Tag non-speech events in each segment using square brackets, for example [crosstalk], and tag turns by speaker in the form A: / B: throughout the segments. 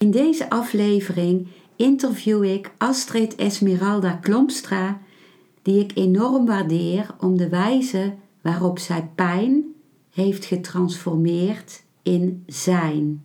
A: In deze aflevering interview ik Astrid Esmeralda Klompstra, die ik enorm waardeer om de wijze waarop zij pijn heeft getransformeerd in zijn.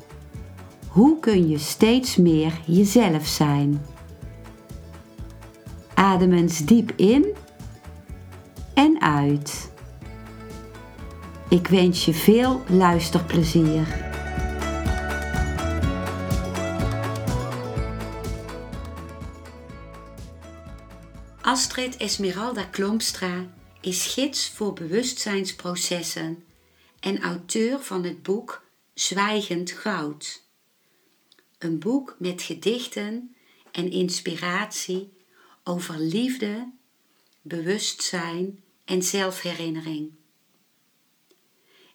A: hoe kun je steeds meer jezelf zijn? Adem eens diep in en uit. Ik wens je veel luisterplezier. Astrid Esmeralda Klompstra is gids voor bewustzijnsprocessen en auteur van het boek Zwijgend Goud. Een boek met gedichten en inspiratie over liefde, bewustzijn en zelfherinnering.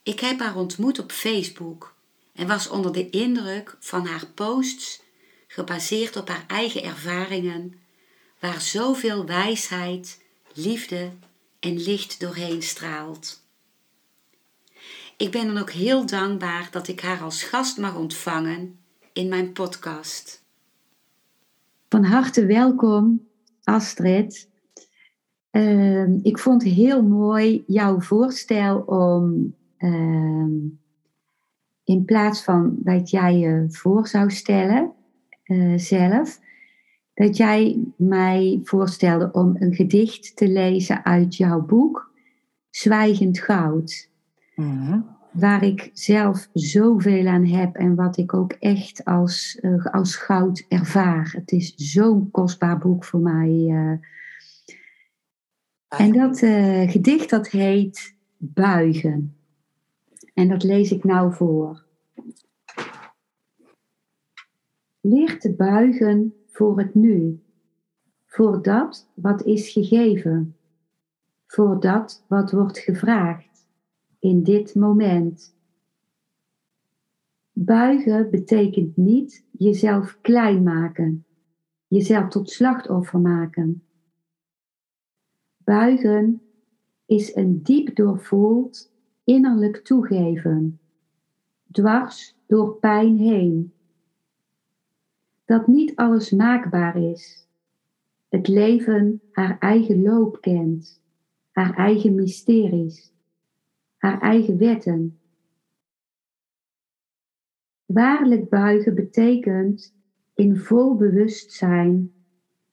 A: Ik heb haar ontmoet op Facebook en was onder de indruk van haar posts gebaseerd op haar eigen ervaringen, waar zoveel wijsheid, liefde en licht doorheen straalt. Ik ben dan ook heel dankbaar dat ik haar als gast mag ontvangen in mijn podcast. Van harte welkom, Astrid. Ehm, ik vond heel mooi jouw voorstel om ehm, in plaats van dat jij je voor zou stellen uh, zelf, dat jij mij voorstelde om een gedicht te lezen uit jouw boek Zwijgend Goud. Mm waar ik zelf zoveel aan heb en wat ik ook echt als, uh, als goud ervaar. Het is zo'n kostbaar boek voor mij. Uh. En dat uh, gedicht dat heet Buigen. En dat lees ik nou voor. Leer te buigen voor het nu, voor dat wat is gegeven, voor dat wat wordt gevraagd in dit moment. Buigen betekent niet jezelf klein maken, jezelf tot slachtoffer maken. Buigen is een diep doorvoeld innerlijk toegeven, dwars door pijn heen. Dat niet alles maakbaar is, het leven haar eigen loop kent, haar eigen mysteries haar eigen wetten. Waarlijk buigen betekent in vol bewustzijn,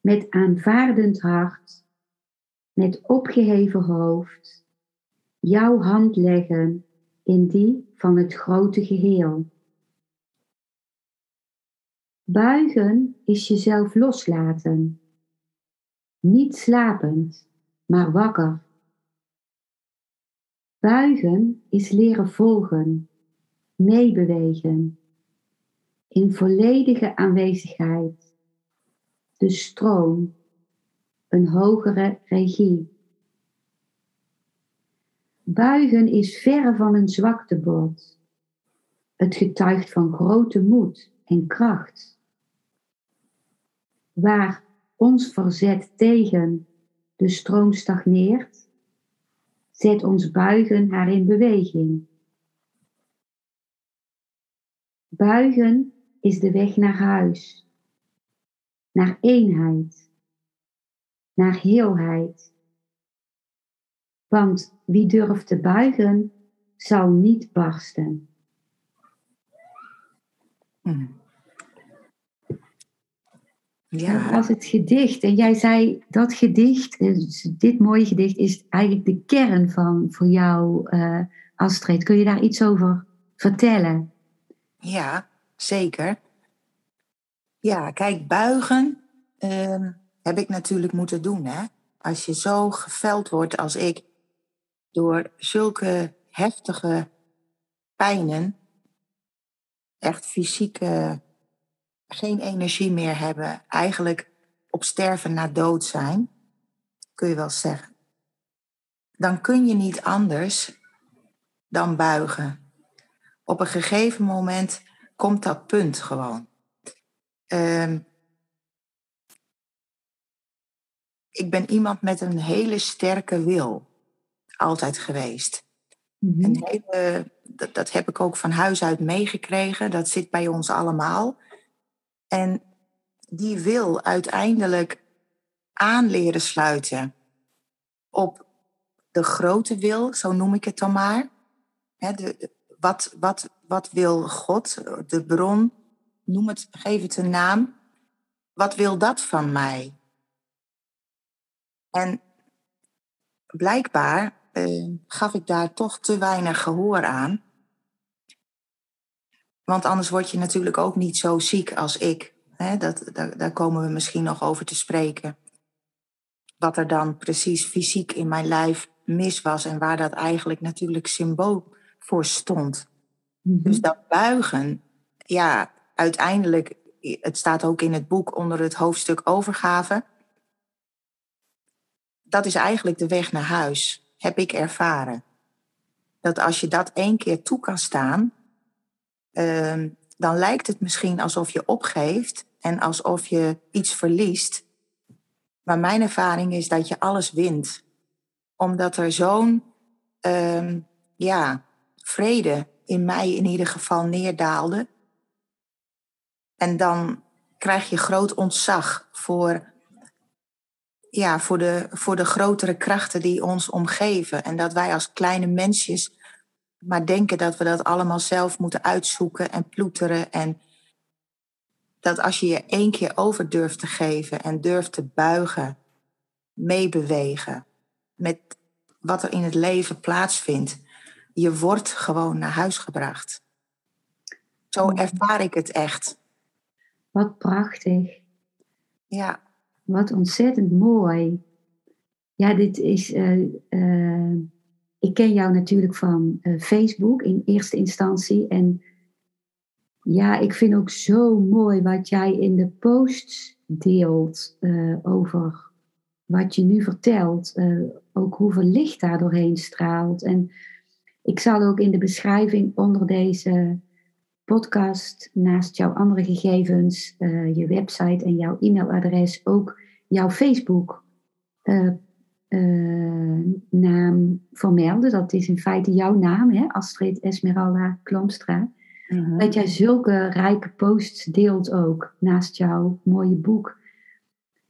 A: met aanvaardend hart, met opgeheven hoofd, jouw hand leggen in die van het grote geheel. Buigen is jezelf loslaten, niet slapend, maar wakker. Buigen is leren volgen, meebewegen, in volledige aanwezigheid, de stroom, een hogere regie. Buigen is verre van een zwaktebod. Het getuigt van grote moed en kracht. Waar ons verzet tegen de stroom stagneert, Zet ons buigen haar in beweging. Buigen is de weg naar huis, naar eenheid, naar heelheid. Want wie durft te buigen, zal niet barsten. Hmm. Ja. Dat was het gedicht. En jij zei dat gedicht, dus dit mooie gedicht, is eigenlijk de kern van voor jou, uh, Astrid. Kun je daar iets over vertellen?
B: Ja, zeker. Ja, kijk, buigen uh, heb ik natuurlijk moeten doen. Hè? als je zo geveld wordt als ik door zulke heftige pijnen, echt fysieke, geen energie meer hebben, eigenlijk op sterven na dood zijn, kun je wel zeggen. Dan kun je niet anders dan buigen. Op een gegeven moment komt dat punt gewoon. Uh, ik ben iemand met een hele sterke wil. Altijd geweest. Mm hele, dat, dat heb ik ook van huis uit meegekregen. Dat zit bij ons allemaal. En die wil uiteindelijk aanleren sluiten op de grote wil, zo noem ik het dan maar. de, wat, wat, wat wil God, de bron, noem het, geef het een naam. Wat wil dat van mij? En blijkbaar eh, gaf ik daar toch te weinig gehoor aan. Want anders word je natuurlijk ook niet zo ziek als ik. Dat, daar, daar komen we misschien nog over te spreken. Wat er dan precies fysiek in mijn lijf mis was en waar dat eigenlijk natuurlijk symbool voor stond. Mhm. Dus dat buigen, ja, uiteindelijk, het staat ook in het boek onder het hoofdstuk overgave dat is eigenlijk de weg naar huis, heb ik ervaren. Dat als je dat één keer toe kan staan, ehm, dan lijkt het misschien alsof je opgeeft en alsof je iets verliest. Maar mijn ervaring is dat je alles wint. Omdat er zo'n ehm, ja, vrede in mij in ieder geval neerdaalde. En dan krijg je groot ontzag voor ja, voor, de, voor de grotere krachten die ons omgeven. En dat wij als kleine mensjes maar denken dat we dat allemaal zelf moeten uitzoeken en ploeteren. En dat als je je één keer over durft te geven en durft te buigen, meebewegen met wat er in het leven plaatsvindt, je wordt gewoon naar huis gebracht. Zo ervaar ik het echt.
A: Wat prachtig.
B: Ja.
A: Wat ontzettend mooi. Ja, dit is. Uh, uh, ik ken jou natuurlijk van uh, Facebook in eerste instantie. En ja, ik vind ook zo mooi wat jij in de posts deelt over wat je nu vertelt. ook hoeveel licht daar doorheen straalt. En ik zal ook in de beschrijving onder deze podcast, naast jouw andere gegevens, je website en jouw e-mailadres, ook jouw Facebook naam vermelden. Dat is in feite jouw naam, hè? Astrid Esmeralda Klomstra. Mhm. Dat jij zulke rijke posts deelt ook, naast jouw mooie boek.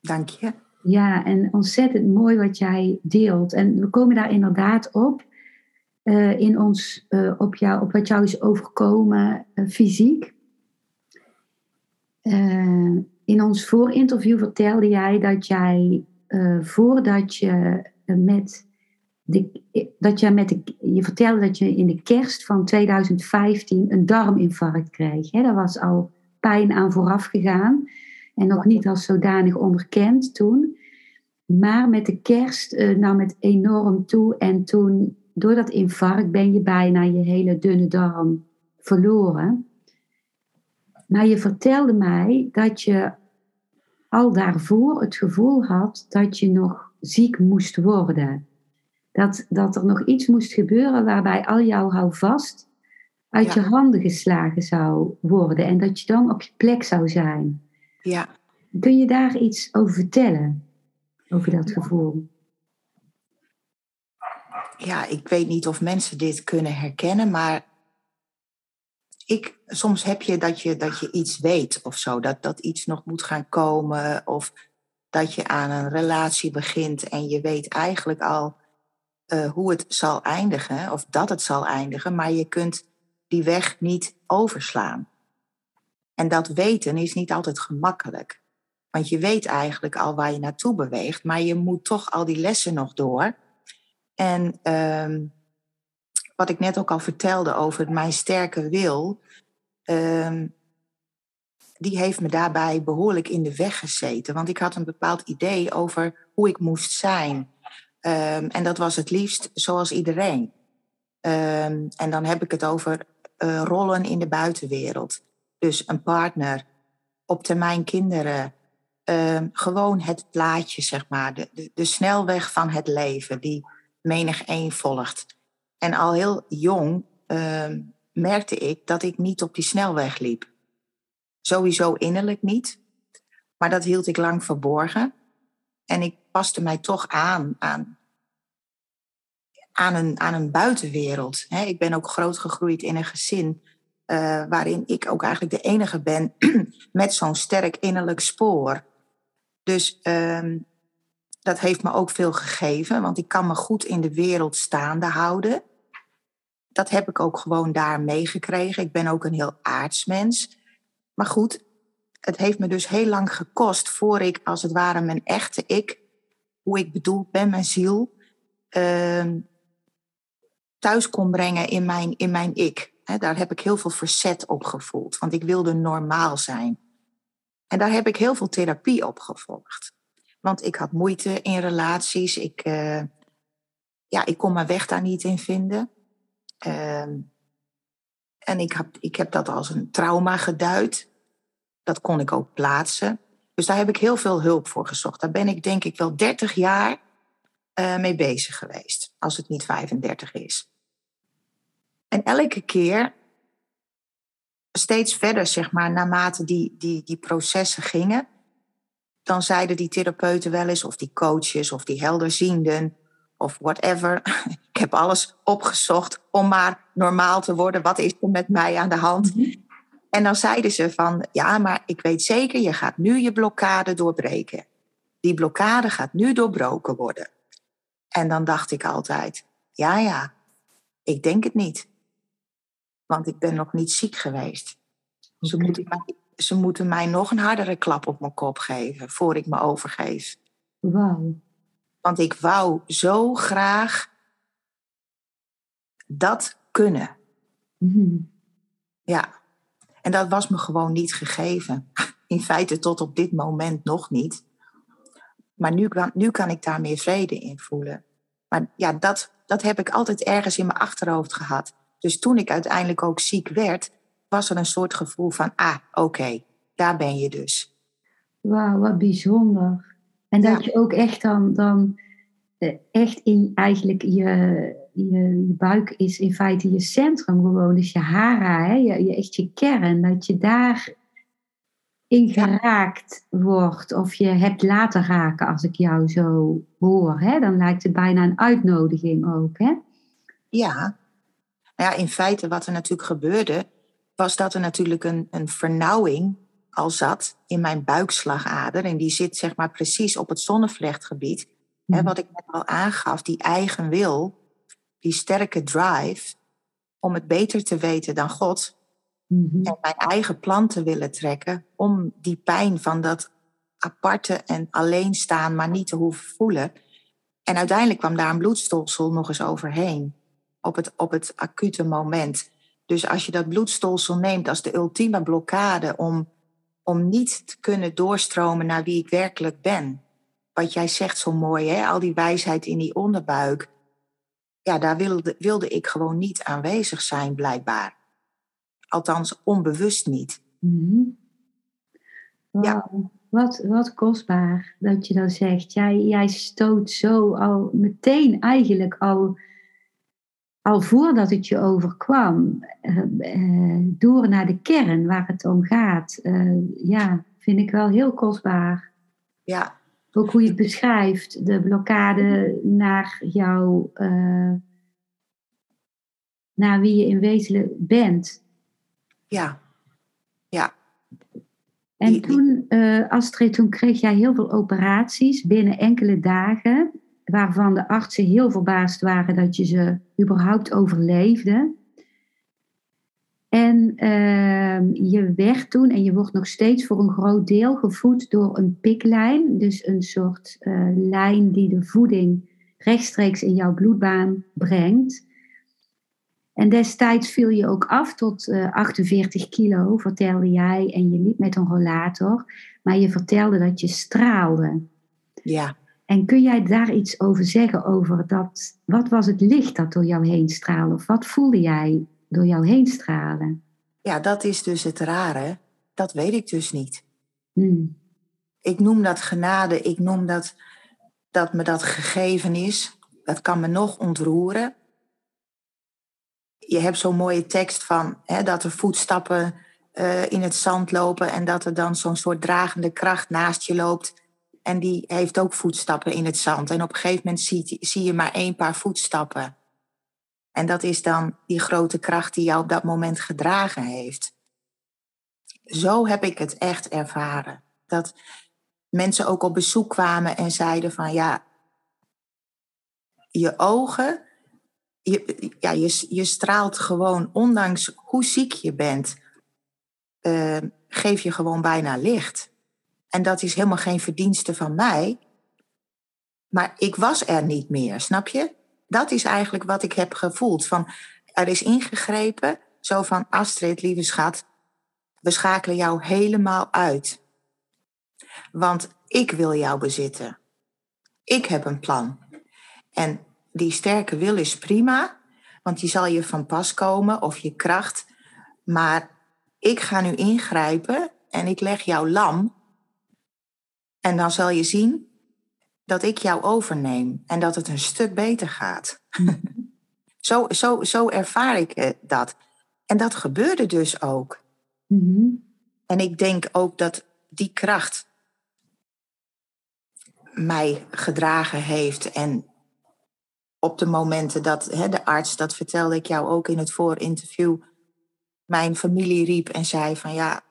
B: Dank je.
A: Ja, en ontzettend mooi wat jij deelt. En we komen daar inderdaad op uh, in ons, uh, op, jou, op wat jou is overkomen uh, fysiek. in ons voorinterview vertelde jij dat jij voordat je met de, dat je met de, je vertelde dat je in de kerst van 2015 een darminfarct kreeg. Hè? Daar was al pijn aan vooraf gegaan en nog niet als zodanig onderkend toen. Maar met de kerst uh, nam het enorm toe en toen door dat infarct ben je bijna je hele dunne darm verloren. Maar je vertelde mij dat je al daarvoor het gevoel had dat je nog ziek moest worden. Dat, dat er nog iets moest gebeuren waarbij al jouw houvast uit je handen geslagen zou worden en dat je dan op je plek zou zijn.
B: Ja.
A: Kun je daar iets over vertellen? Over dat gevoel?
B: ja, ik weet niet of mensen dit kunnen herkennen, maar ik, soms heb je dat, je dat je iets weet of zo, dat, dat iets nog moet gaan komen, of dat je aan een relatie begint en je weet eigenlijk al uh, hoe het zal eindigen, of dat het zal eindigen, maar je kunt die weg niet overslaan. En dat weten is niet altijd gemakkelijk. Want je weet eigenlijk al waar je naartoe beweegt, maar je moet toch al die lessen nog door. En um, wat ik net ook al vertelde over mijn sterke wil, um, die heeft me daarbij behoorlijk in de weg gezeten. Want ik had een bepaald idee over hoe ik moest zijn. Ehm, en dat was het liefst zoals iedereen. Ehm, en dan heb ik het over uh, rollen in de buitenwereld. Dus een partner, op termijn kinderen. Ehm, gewoon het plaatje, zeg maar. De, de, de, snelweg van het leven, die menig een volgt. En al heel jong merkte ik dat ik niet op die snelweg liep. Sowieso innerlijk niet. Maar dat hield ik lang verborgen. En ik paste mij toch aan aan, aan, een, aan een buitenwereld. ik ben ook groot gegroeid in een gezin uh, waarin ik ook eigenlijk de enige ben [clears throat] met zo'n sterk innerlijk spoor. Dus um, dat heeft me ook veel gegeven, want ik kan me goed in de wereld staande houden. Dat heb ik ook gewoon daar meegekregen. Ik ben ook een heel aardsmens. Maar goed, het heeft me dus heel lang gekost voor ik als het ware mijn echte ik, hoe ik bedoeld ben, mijn ziel, uh, thuis kon brengen in mijn, in mijn ik. daar heb ik heel veel verzet op gevoeld, want ik wilde normaal zijn. En daar heb ik heel veel therapie op gevolgd. Want ik had moeite in relaties. Ik, uh, ja, ik kon mijn weg daar niet in vinden. Uh, en ik heb, ik heb dat als een trauma geduid. Dat kon ik ook plaatsen. Dus daar heb ik heel veel hulp voor gezocht. Daar ben ik denk ik wel 30 jaar uh, mee bezig geweest. Als het niet 35 is. En elke keer, steeds verder zeg maar, naarmate die, die, die processen gingen, dan zeiden die therapeuten wel eens, of die coaches, of die helderzienden, of whatever. [laughs] Ik heb alles opgezocht om maar normaal te worden. Wat is er met mij aan de hand? Mhm. En dan zeiden ze van, ja, maar ik weet zeker, je gaat nu je blokkade doorbreken. Die blokkade gaat nu doorbroken worden. En dan dacht ik altijd, ja, ja, ik denk het niet. Want ik ben nog niet ziek geweest. Ze, moeten mij, ze moeten mij nog een hardere klap op mijn kop geven voor ik me overgeef.
A: Wauw.
B: Want ik wou zo graag dat kunnen. Mm Ja. En dat was me gewoon niet gegeven. In feite tot op dit moment nog niet. Maar nu, nu kan ik daar meer vrede in voelen. Maar ja, dat, dat heb ik altijd ergens in mijn achterhoofd gehad. Dus toen ik uiteindelijk ook ziek werd, was er een soort gevoel van, ah, oké, daar ben je dus.
A: Wauw, wat bijzonder. En dat je ook echt dan, dan eh, echt in eigenlijk je, je, je, buik is in feite je centrum gewoon, dus je hara, hè? Je, je echt je kern, dat je daar in geraakt wordt of je hebt laten raken als ik jou zo hoor. Hè? Dan lijkt het bijna een uitnodiging ook. Hè?
B: Ja. ja, in feite wat er natuurlijk gebeurde, was dat er natuurlijk een, een vernauwing al zat in mijn buikslagader. En die zit zeg maar precies op het zonnevlechtgebied. Hè, mhm. wat ik net al aangaf, die eigen wil, die sterke drive om het beter te weten dan God. Mhm. En mijn eigen plan te willen trekken om die pijn van dat aparte en alleen staan, maar niet te hoeven voelen. En uiteindelijk kwam daar een bloedstolsel nog eens overheen. Op het, op het acute moment. Dus als je dat bloedstolsel neemt als de ultieme blokkade om, om niet te kunnen doorstromen naar wie ik werkelijk ben. Wat jij zegt zo mooi, hè? al die wijsheid in die onderbuik. Ja, daar wilde, wilde ik gewoon niet aanwezig zijn, blijkbaar. Althans, onbewust niet.
A: Mm Ja. Wat, wat kostbaar dat je dan zegt. Jij, jij stoot zo al meteen eigenlijk al al voordat het je overkwam, uh, door naar de kern waar het om gaat. Uh, ja, vind ik wel heel kostbaar.
B: Ja.
A: Ook hoe je het beschrijft, de blokkade naar jou, naar wie je in wezen bent.
B: Ja, ja.
A: En toen, Astrid, toen kreeg jij heel veel operaties binnen enkele dagen waarvan de artsen heel verbaasd waren dat je ze überhaupt overleefde. En uh, je werd toen, en je wordt nog steeds voor een groot deel gevoed door een piklijn. Dus een soort uh, lijn die de voeding rechtstreeks in jouw bloedbaan brengt. En destijds viel je ook af tot uh, eh, 48 kilo, vertelde jij. En je liep met een rollator. Maar je vertelde dat je straalde.
B: Ja.
A: En kun jij daar iets over zeggen? Over dat, wat was het licht dat door jou heen straalde? Of wat voelde jij door jou heen stralen?
B: Ja, dat is dus het rare. Dat weet ik dus niet.
A: Hmm.
B: Ik noem dat genade, ik noem dat dat me dat gegeven is. Dat kan me nog ontroeren. Je hebt zo'n mooie tekst van hè, dat er voetstappen uh, in het zand lopen en dat er dan zo'n soort dragende kracht naast je loopt. En die heeft ook voetstappen in het zand. En op een gegeven moment zie, je maar één paar voetstappen. En dat is dan die grote kracht die jou op dat moment gedragen heeft. Zo heb ik het echt ervaren. Dat mensen ook op bezoek kwamen en zeiden van ja, je ogen, je, ja, je, je straalt gewoon, ondanks hoe ziek je bent, uh, geef je gewoon bijna licht. En dat is helemaal geen verdienste van mij. Maar ik was er niet meer, snap je? Dat is eigenlijk wat ik heb gevoeld. Van, er is ingegrepen, zo van Astrid, lieve schat, we schakelen jou helemaal uit. Want ik wil jou bezitten. Ik heb een plan. En die sterke wil is prima, want die zal je van pas komen of je kracht. Maar ik ga nu ingrijpen en ik leg jou lam. En dan zal je zien dat ik jou overneem en dat het een stuk beter gaat. [laughs] zo, zo, zo ervaar ik eh, dat. En dat gebeurde dus ook.
A: Mhm.
B: En ik denk ook dat die kracht mij gedragen heeft. En op de momenten dat hè, de arts, dat vertelde ik jou ook in het voorinterview, mijn familie riep en zei van ja,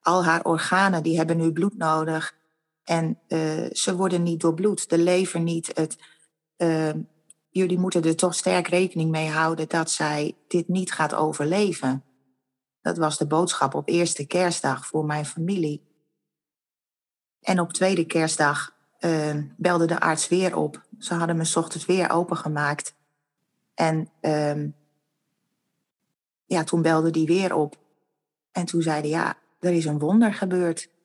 B: al haar organen die hebben nu bloed nodig. En uh, ze worden niet doorbloed, de lever niet. Het, uh, jullie moeten er toch sterk rekening mee houden dat zij dit niet gaat overleven. Dat was de boodschap op eerste kerstdag voor mijn familie. En op tweede kerstdag uh, belde de arts weer op. Ze hadden me ochtends weer opengemaakt. En uh, ja, toen belde die weer op. En toen zeiden ja, er is een wonder gebeurd.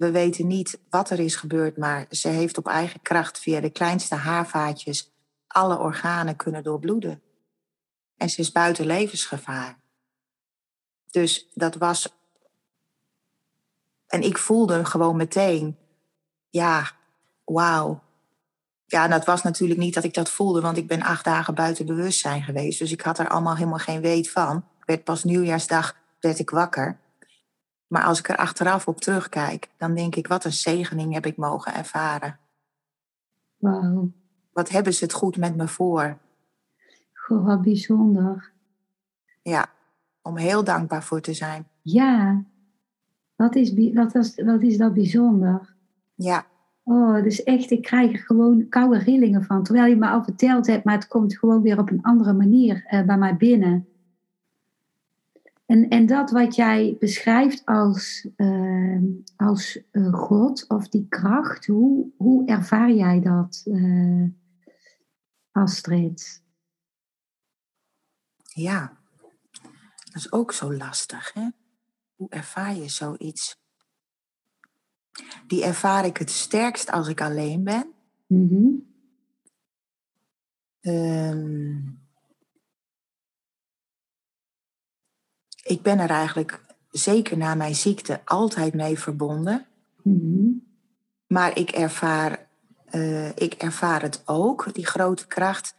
B: We weten niet wat er is gebeurd, maar ze heeft op eigen kracht via de kleinste haarvaatjes alle organen kunnen doorbloeden. En ze is buiten levensgevaar. Dus dat was. En ik voelde gewoon meteen, ja, wauw. Ja, dat was natuurlijk niet dat ik dat voelde, want ik ben acht dagen buiten bewustzijn geweest. Dus ik had er allemaal helemaal geen weet van. Ik werd pas nieuwjaarsdag werd ik wakker. Maar als ik er achteraf op terugkijk, dan denk ik, wat een zegening heb ik mogen ervaren.
A: Wauw.
B: Wat hebben ze het goed met me voor?
A: Goh, wat bijzonder.
B: Ja, om heel dankbaar voor te zijn.
A: Ja, wat is, wat is, wat is dat bijzonder?
B: Ja.
A: Oh, dus echt, ik krijg er gewoon koude rillingen van. Terwijl je me al verteld hebt, maar het komt gewoon weer op een andere manier uh, bij mij binnen. En, en dat wat jij beschrijft als, uh, als uh, God of die kracht, hoe, hoe ervaar jij dat, uh, Astrid?
B: Ja, dat is ook zo lastig. Hè? Hoe ervaar je zoiets? Die ervaar ik het sterkst als ik alleen ben.
A: Mm -hmm.
B: um, ik ben er eigenlijk zeker na mijn ziekte altijd mee verbonden.
A: Mm-hmm.
B: Maar ik ervaar, uh, ik ervaar het ook, die grote kracht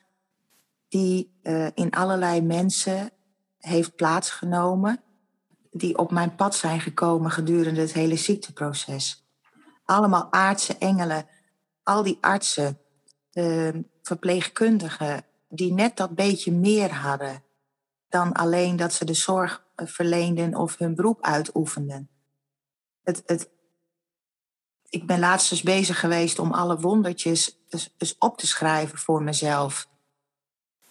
B: die uh, in allerlei mensen heeft plaatsgenomen, die op mijn pad zijn gekomen gedurende het hele ziekteproces. Allemaal aardse engelen, al die artsen, uh, verpleegkundigen, die net dat beetje meer hadden dan alleen dat ze de zorg verleenden of hun beroep uitoefenden. Het, het, ik ben laatst eens bezig geweest om alle wondertjes eens, eens op te schrijven voor mezelf.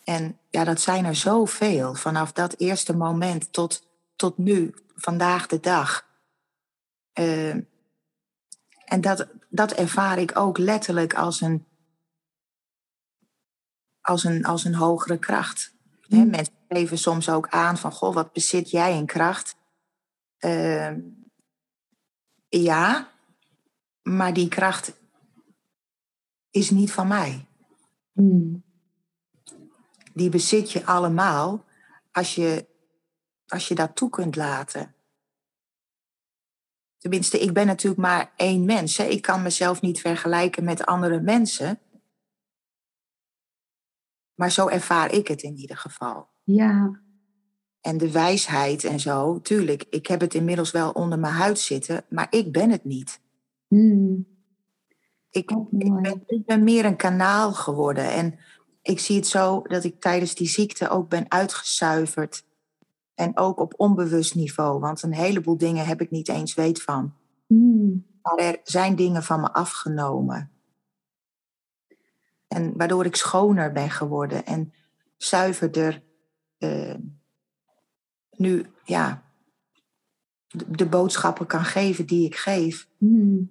B: En ja, dat zijn er zoveel, vanaf dat eerste moment tot, tot nu, vandaag de dag. Uh, en dat, dat ervaar ik ook letterlijk als een, als een, als een hogere kracht. Mm. mensen geven soms ook aan van, goh, wat bezit jij in kracht? Uh, ja, maar die kracht is niet van mij.
A: Hmm.
B: Die bezit je allemaal als je, als je dat toe kunt laten. Tenminste, ik ben natuurlijk maar één mens. Hè. Ik kan mezelf niet vergelijken met andere mensen. Maar zo ervaar ik het in ieder geval.
A: Ja,
B: En de wijsheid en zo, tuurlijk, ik heb het inmiddels wel onder mijn huid zitten, maar ik ben het niet.
A: Hmm.
B: Ik,
A: Ook
B: ik,
A: mooi.
B: ben, ik ben meer een kanaal geworden. En ik zie het zo dat ik tijdens die ziekte ook ben uitgezuiverd. En ook op onbewust niveau, want een heleboel dingen heb ik niet eens weet van.
A: Hmm.
B: Maar er zijn dingen van me afgenomen. En waardoor ik schoner ben geworden en zuiverder eh, nu ja, de, de boodschappen kan geven die ik geef.
A: Hmm.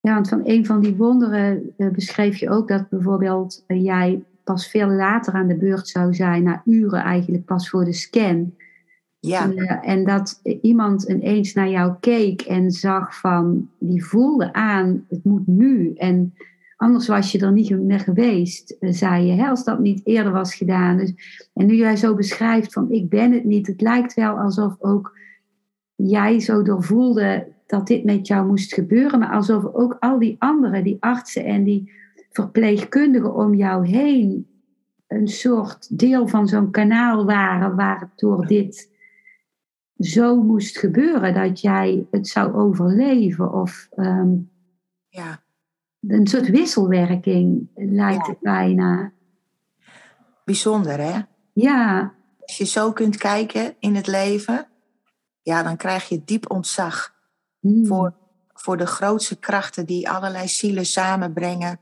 A: Ja, want van een van die wonderen eh, beschreef je ook dat bijvoorbeeld eh, jij pas veel later aan de beurt zou zijn, na uren eigenlijk pas voor de scan.
B: Ja,
A: en dat iemand ineens naar jou keek en zag van, die voelde aan, het moet nu. En anders was je er niet meer geweest, eh, zei je, hè, als dat niet eerder was gedaan. Dus, en nu jij zo beschrijft van, ik ben het niet, het lijkt wel alsof ook jij zo doorvoelde dat dit met jou moest gebeuren, maar alsof ook al die anderen, die artsen en die verpleegkundigen om jou heen, een soort deel van zo'n kanaal waren waardoor dit zo moest gebeuren dat jij het zou overleven. Of ehm,
B: ja,
A: een soort wisselwerking lijkt
B: Ja.
A: het bijna.
B: bijzonder hè?
A: Ja,
B: Als je zo kunt kijken in het leven, ja, dan krijg je diep ontzag
A: Hmm.
B: voor, voor de grootste krachten die allerlei zielen samenbrengen.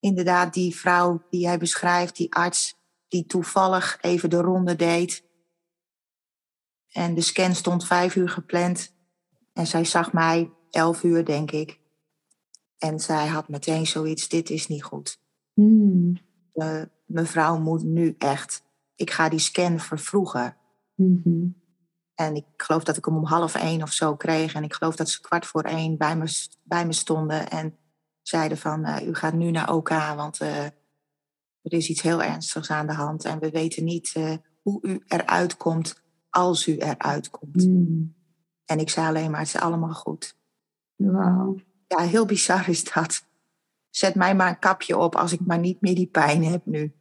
B: Inderdaad, die vrouw die jij beschrijft, die arts die toevallig even de ronde deed. En de scan stond vijf uur gepland. En zij zag mij elf uur, denk ik. En zij had meteen zoiets, dit is niet goed.
A: Hmm.
B: Mevrouw moet nu echt, ik ga die scan vervroegen.
A: Mhm.
B: En ik geloof dat ik hem om half één of zo kreeg. En ik geloof dat ze kwart voor één bij me, bij me stonden. En zeiden van, eh, u gaat nu naar OK, want eh, er is iets heel ernstigs aan de hand. En we weten niet eh, hoe u eruit komt als u eruit komt.
A: Hmm.
B: En ik zei alleen maar, het is allemaal goed.
A: Wauw.
B: Ja, heel bizar is dat. Zet mij maar een kapje op als ik maar niet meer die pijn heb nu.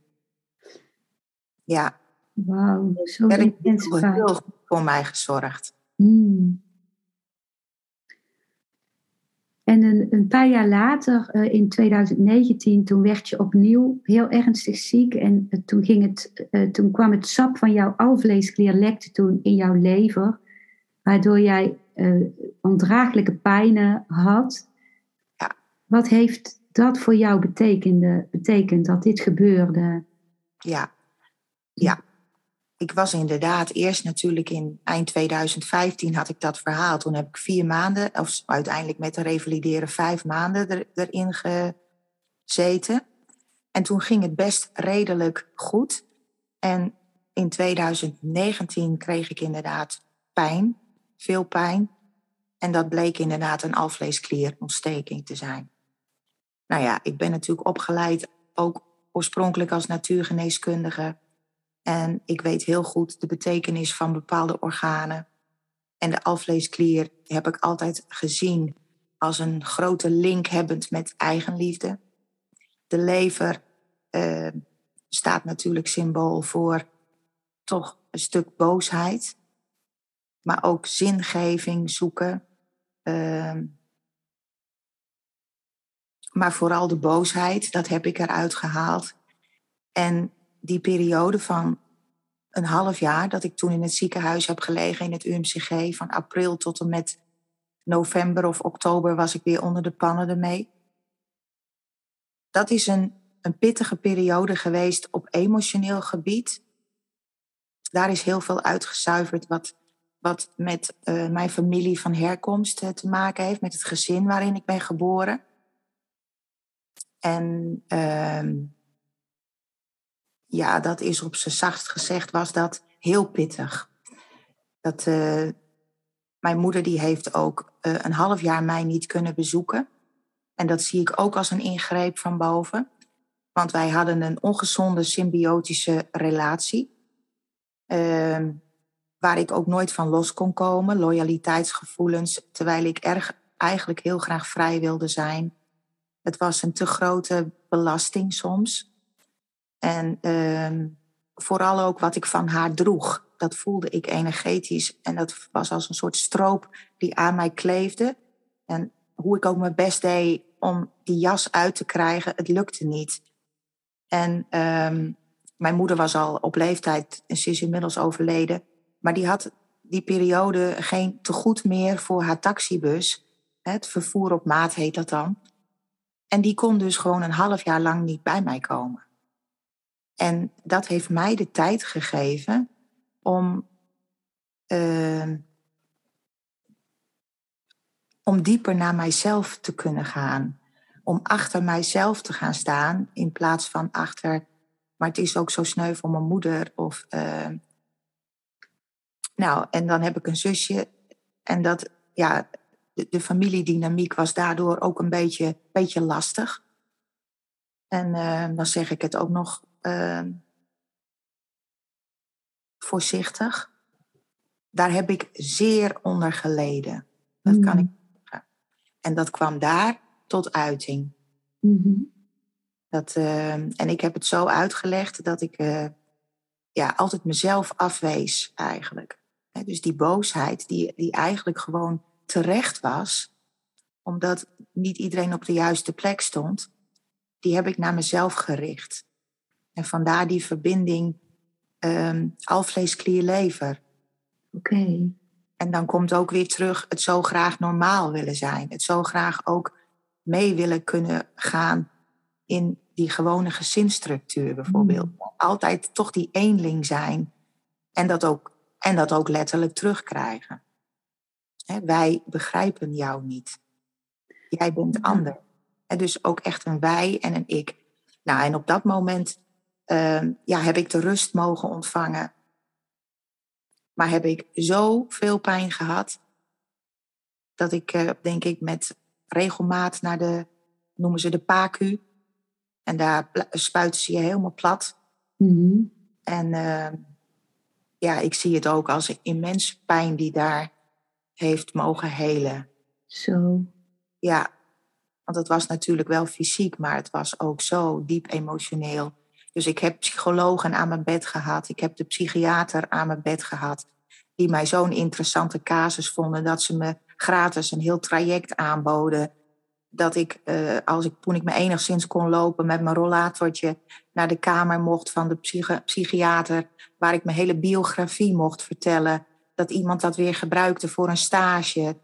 B: Ja,
A: Wauw. Zo
B: er
A: intens
B: heel, goed voor mij gezorgd.
A: Hmm. En een, een paar jaar later, eh, in 2019, toen werd je opnieuw heel ernstig ziek. En eh, toen, ging het, eh, toen kwam het sap van jouw alvleesklier lekte toen in jouw lever. Waardoor jij ondraaglijke pijnen had. Wat heeft dat voor jou betekende, betekend dat dit gebeurde?
B: Ja, ja. Ik was inderdaad eerst natuurlijk in eind 2015 had ik dat verhaal. Toen heb ik vier maanden, of uiteindelijk met de revalideren vijf maanden er, erin gezeten. En toen ging het best redelijk goed. En in 2019 kreeg ik inderdaad pijn, veel pijn. En dat bleek inderdaad een alvleesklierontsteking te zijn. Nou ja, ik ben natuurlijk opgeleid ook oorspronkelijk als natuurgeneeskundige. En ik weet heel goed de betekenis van bepaalde organen. En de alvleesklier heb ik altijd gezien als een grote link hebbend met eigenliefde. De lever eh, staat natuurlijk symbool voor toch een stuk boosheid. Maar ook zingeving zoeken. Uh, maar vooral de boosheid, dat heb ik eruit gehaald. En die periode van een half jaar dat ik toen in het ziekenhuis heb gelegen in het UMCG, van april tot en met november of oktober was ik weer onder de pannen ermee. Dat is een, een pittige periode geweest op emotioneel gebied. Daar is heel veel uitgezuiverd wat, wat met uh, mijn familie van herkomst uh, te maken heeft, met het gezin waarin ik ben geboren. En uh, ja, dat is op z'n zachtst gezegd, was dat heel pittig. Dat, uh, mijn moeder die heeft ook uh, een half jaar mij niet kunnen bezoeken. En dat zie ik ook als een ingreep van boven. Want wij hadden een ongezonde symbiotische relatie. Ehm, waar ik ook nooit van los kon komen. Loyaliteitsgevoelens, terwijl ik erg, eigenlijk heel graag vrij wilde zijn. Het was een te grote belasting soms. En ehm, vooral ook wat ik van haar droeg. Dat voelde ik energetisch. En dat was als een soort stroop die aan mij kleefde. En hoe ik ook mijn best deed om die jas uit te krijgen, het lukte niet. En ehm, mijn moeder was al op leeftijd en ze is inmiddels overleden. Maar die had die periode geen tegoed meer voor haar taxibus. Het vervoer op maat heet dat dan. En die kon dus gewoon een half jaar lang niet bij mij komen. En dat heeft mij de tijd gegeven om, ehm, om dieper naar mijzelf te kunnen gaan. Om achter mijzelf te gaan staan in plaats van achter, maar het is ook zo sneu voor mijn moeder. Of, ehm, nou, en dan heb ik een zusje. En dat, ja, de, de familiedynamiek was daardoor ook een beetje, beetje lastig. En uh, dan zeg ik het ook nog uh, voorzichtig. Daar heb ik zeer onder geleden. Dat kan ik mm. zeggen. En dat kwam daar tot uiting.
A: Mm-hmm.
B: Dat, uh, en ik heb het zo uitgelegd dat ik eh, ja, altijd mezelf afwees eigenlijk. dus die boosheid die, die eigenlijk gewoon terecht was, omdat niet iedereen op de juiste plek stond, die heb ik naar mezelf gericht. En vandaar die verbinding um, alvlees, klier, lever.
A: Oké.
B: En dan komt ook weer terug het zo graag normaal willen zijn. Het zo graag ook mee willen kunnen gaan in die gewone gezinsstructuur bijvoorbeeld. Mm. Altijd toch die eenling zijn en dat ook, en dat ook letterlijk terugkrijgen wij begrijpen jou niet. Jij bent ander. En dus ook echt een wij en een ik. Nou, en op dat moment uh, ja, heb ik de rust mogen ontvangen. Maar heb ik zoveel pijn gehad. Dat ik, uh, denk ik, met regelmaat naar de, noemen ze de PACU. En daar spuiten ze je helemaal plat.
A: Mm
B: En uh, ja, ik zie het ook als immens pijn die daar heeft mogen helen.
A: Zo.
B: Ja, want het was natuurlijk wel fysiek, maar het was ook zo diep emotioneel. Dus ik heb psychologen aan mijn bed gehad. Ik heb de psychiater aan mijn bed gehad. Die mij zo'n interessante casus vonden dat ze me gratis een heel traject aanboden. Dat ik, uh, als ik, toen ik me enigszins kon lopen met mijn rollatortje naar de kamer mocht van de psychiater, waar ik mijn hele biografie mocht vertellen dat iemand dat weer gebruikte voor een stage.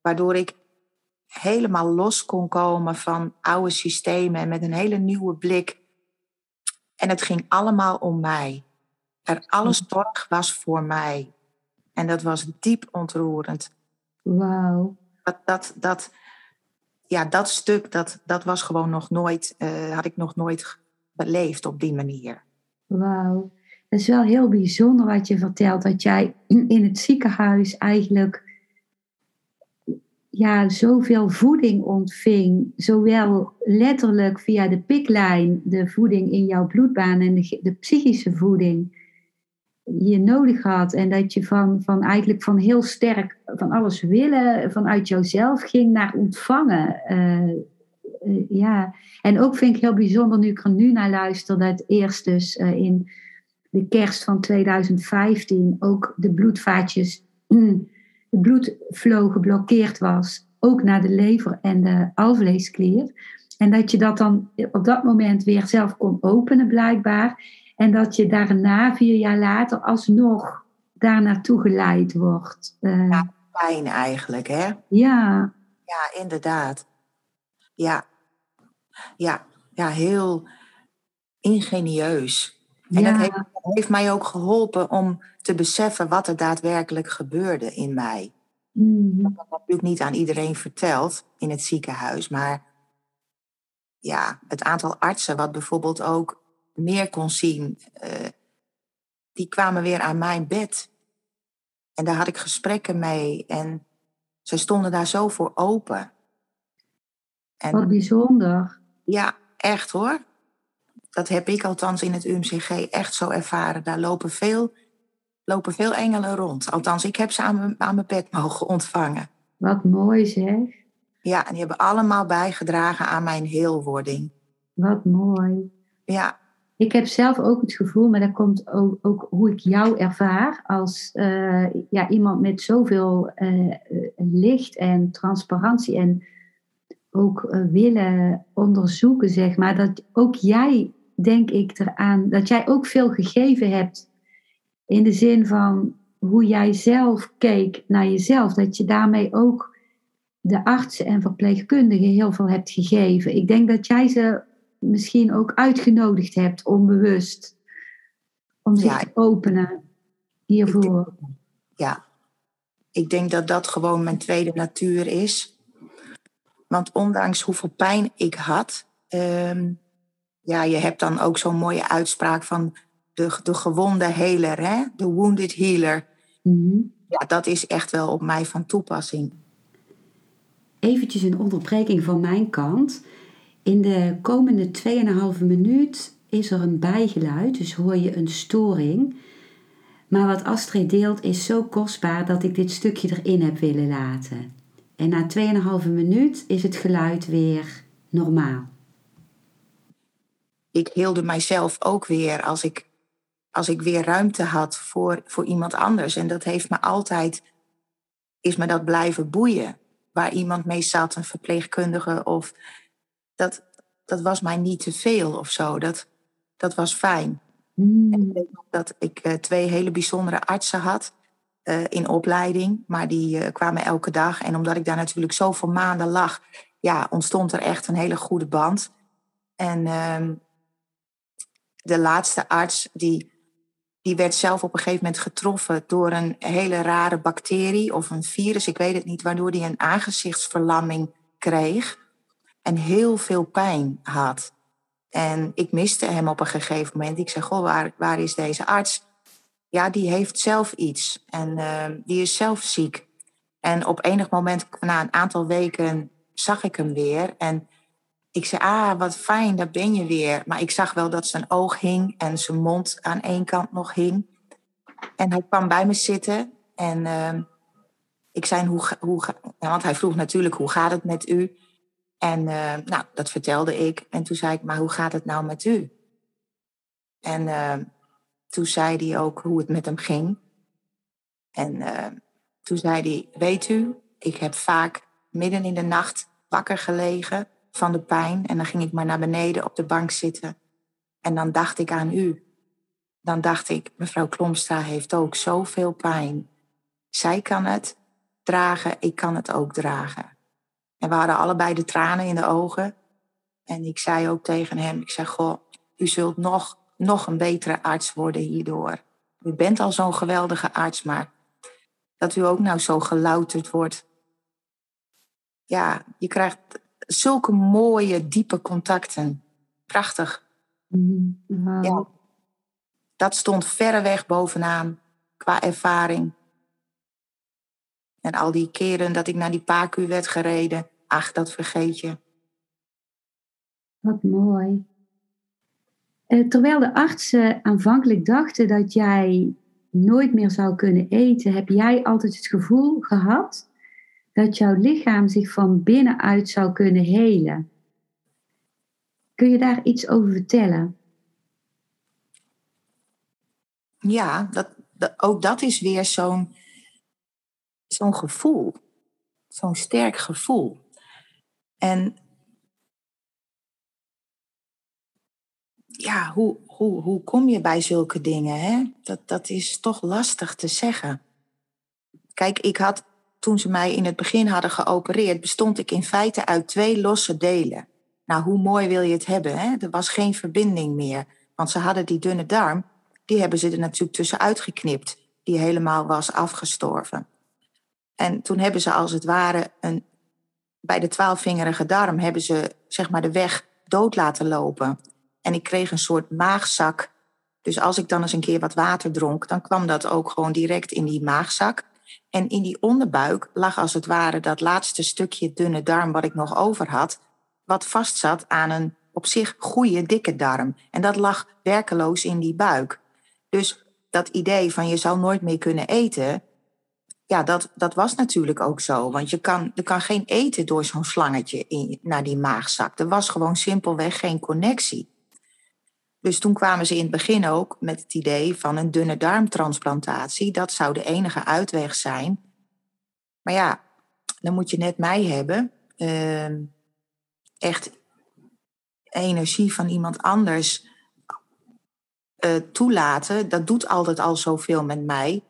B: Waardoor ik helemaal los kon komen van oude systemen en met een hele nieuwe blik. En het ging allemaal om mij. Er alles zorg was voor mij. En dat was diep ontroerend.
A: Wauw.
B: Dat, dat, dat, ja, dat stuk, dat, dat was gewoon nog nooit, uh, had ik nog nooit beleefd op die manier.
A: Wauw. Het is wel heel bijzonder wat je vertelt, dat jij in het ziekenhuis eigenlijk ja, zoveel voeding ontving, zowel letterlijk via de piklijn, de voeding in jouw bloedbaan en de, psychische voeding je nodig had. En dat je van, van eigenlijk van heel sterk van alles willen, vanuit jouzelf ging naar ontvangen. Uh, uh, ja, en ook vind ik heel bijzonder nu ik er nu naar luister, dat eerst dus uh, in de kerst van 2015 ook de bloedvaatjes, mm, de bloedflow geblokkeerd was, ook naar de lever en de alvleesklier. En dat je dat dan op dat moment weer zelf kon openen, blijkbaar. En dat je daarna, vier jaar later, alsnog daar naartoe geleid wordt.
B: Uh, ja, pijn eigenlijk, hè?
A: Ja.
B: Ja, inderdaad. Ja. Ja, ja heel ingenieus. En ja. dat heeft, heeft, mij ook geholpen om te beseffen wat er daadwerkelijk gebeurde in mij.
A: Mm.
B: Dat heb natuurlijk niet aan iedereen verteld in het ziekenhuis, maar ja, het aantal artsen wat bijvoorbeeld ook meer kon zien, uh, die kwamen weer aan mijn bed. En daar had ik gesprekken mee en ze stonden daar zo voor open. En
A: Wat bijzonder.
B: ja, echt hoor. Dat heb ik althans in het UMCG echt zo ervaren. Daar lopen veel, lopen veel engelen rond. Althans, ik heb ze aan mijn, aan mijn bed mogen ontvangen.
A: Wat mooi zeg.
B: Ja, en die hebben allemaal bijgedragen aan mijn heelwording.
A: Wat mooi.
B: Ja,
A: Ik heb zelf ook het gevoel, maar dat komt ook, ook hoe ik jou ervaar als eh, ja, iemand met zoveel eh, licht en transparantie en ook eh, willen onderzoeken, zeg maar, dat ook jij, denk ik eraan, dat jij ook veel gegeven hebt in de zin van hoe jij zelf keek naar jezelf, dat je daarmee ook de artsen en verpleegkundigen heel veel hebt gegeven. Ik denk dat jij ze misschien ook uitgenodigd hebt, onbewust, om zich
B: Ja,
A: te openen hiervoor.
B: ja. Ik denk dat dat gewoon mijn tweede natuur is. Want ondanks hoeveel pijn ik had, ehm, ja, je hebt dan ook zo'n mooie uitspraak van de, de gewonde healer, hè? de wounded healer.
A: Mhm.
B: Ja, dat is echt wel op mij van toepassing.
A: Eventjes een onderbreking van mijn kant. In de komende 2,5 minuut is er een bijgeluid, dus hoor je een storing. Maar wat Astrid deelt is zo kostbaar dat ik dit stukje erin heb willen laten. En na 2,5 minuut is het geluid weer normaal.
B: Ik hielde mijzelf ook weer als ik, als ik weer ruimte had voor, voor iemand anders. En dat heeft me altijd, is me dat blijven boeien. Waar iemand mee zat, een verpleegkundige of dat, dat was mij niet te veel of zo. Dat, dat was fijn. En ik
A: Mm.
B: weet nog dat ik eh, twee hele bijzondere artsen had eh, in opleiding, maar die eh, kwamen elke dag. En omdat ik daar natuurlijk zoveel maanden lag, ja, ontstond er echt een hele goede band. En ehm, de laatste arts, die, die werd zelf op een gegeven moment getroffen door een hele rare bacterie of een virus, ik weet het niet, waardoor hij een aangezichtsverlamming kreeg en heel veel pijn had. En ik miste hem op een gegeven moment. Ik zei, goh, waar, waar is deze arts? Ja, die heeft zelf iets. En eh, die is zelf ziek. En op enig moment, na een aantal weken, zag ik hem weer. En ik zei, ah, wat fijn, daar ben je weer. Maar ik zag wel dat zijn oog hing en zijn mond aan één kant nog hing. En hij kwam bij me zitten. En eh, ik zei, hoe, hoe, ja, want hij vroeg natuurlijk, hoe gaat het met u? En eh, nou, dat vertelde ik. En toen zei ik, maar hoe gaat het nou met u? En eh, toen zei hij ook hoe het met hem ging. En toen zei hij, weet u, ik heb vaak midden in de nacht wakker gelegen van de pijn. En dan ging ik maar naar beneden op de bank zitten. En dan dacht ik aan u. Dan dacht ik, mevrouw Klomstra heeft ook zoveel pijn. Zij kan het dragen, ik kan het ook dragen. En we hadden allebei de tranen in de ogen. En ik zei ook tegen hem, ik zeg, goh, u zult nog, nog een betere arts worden hierdoor. U bent al zo'n geweldige arts, maar dat u ook nou zo gelouterd wordt. Ja, je krijgt zulke mooie, diepe contacten. Prachtig.
A: Mm.
B: Ja. Dat stond verreweg bovenaan qua ervaring. En al die keren dat ik naar die Pacu werd gereden, ach, dat vergeet je.
A: Wat mooi. Eh, terwijl de artsen aanvankelijk dachten dat jij nooit meer zou kunnen eten, heb jij altijd het gevoel gehad dat jouw lichaam zich van binnenuit zou kunnen helen. Kun je daar iets over vertellen?
B: Ja, dat, dat- ook dat is weer zo'n zo'n gevoel. Zo'n sterk gevoel. En ja, hoe, hoe, hoe kom je bij zulke dingen? Hè? Dat, dat is toch lastig te zeggen. Kijk, ik had, toen ze mij in het begin hadden geopereerd, bestond ik in feite uit twee losse delen. Nou, hoe mooi wil je het hebben? Hè? Er was geen verbinding meer. Want ze hadden die dunne darm, die hebben ze er natuurlijk tussenuit geknipt, die helemaal was afgestorven. En toen hebben ze als het ware een, bij de twaalfvingerige darm hebben ze zeg maar de weg dood laten lopen. En ik kreeg een soort maagzak. Dus als ik dan eens een keer wat water dronk, dan kwam dat ook gewoon direct in die maagzak. En in die onderbuik lag als het ware dat laatste stukje dunne darm wat ik nog over had. wat vastzat aan een op zich goede dikke darm. En dat lag werkeloos in die buik. Dus dat idee van je zou nooit meer kunnen eten, ja, dat, dat was natuurlijk ook zo. Want je kan, er kan geen eten door zo'n slangetje in, naar die maagzak. Er was gewoon simpelweg geen connectie. Dus toen kwamen ze in het begin ook met het idee van een dunne darmtransplantatie. Dat zou de enige uitweg zijn. Maar ja, dan moet je net mij hebben. Uh, echt energie van iemand anders uh, toelaten. Dat doet altijd al zoveel met mij.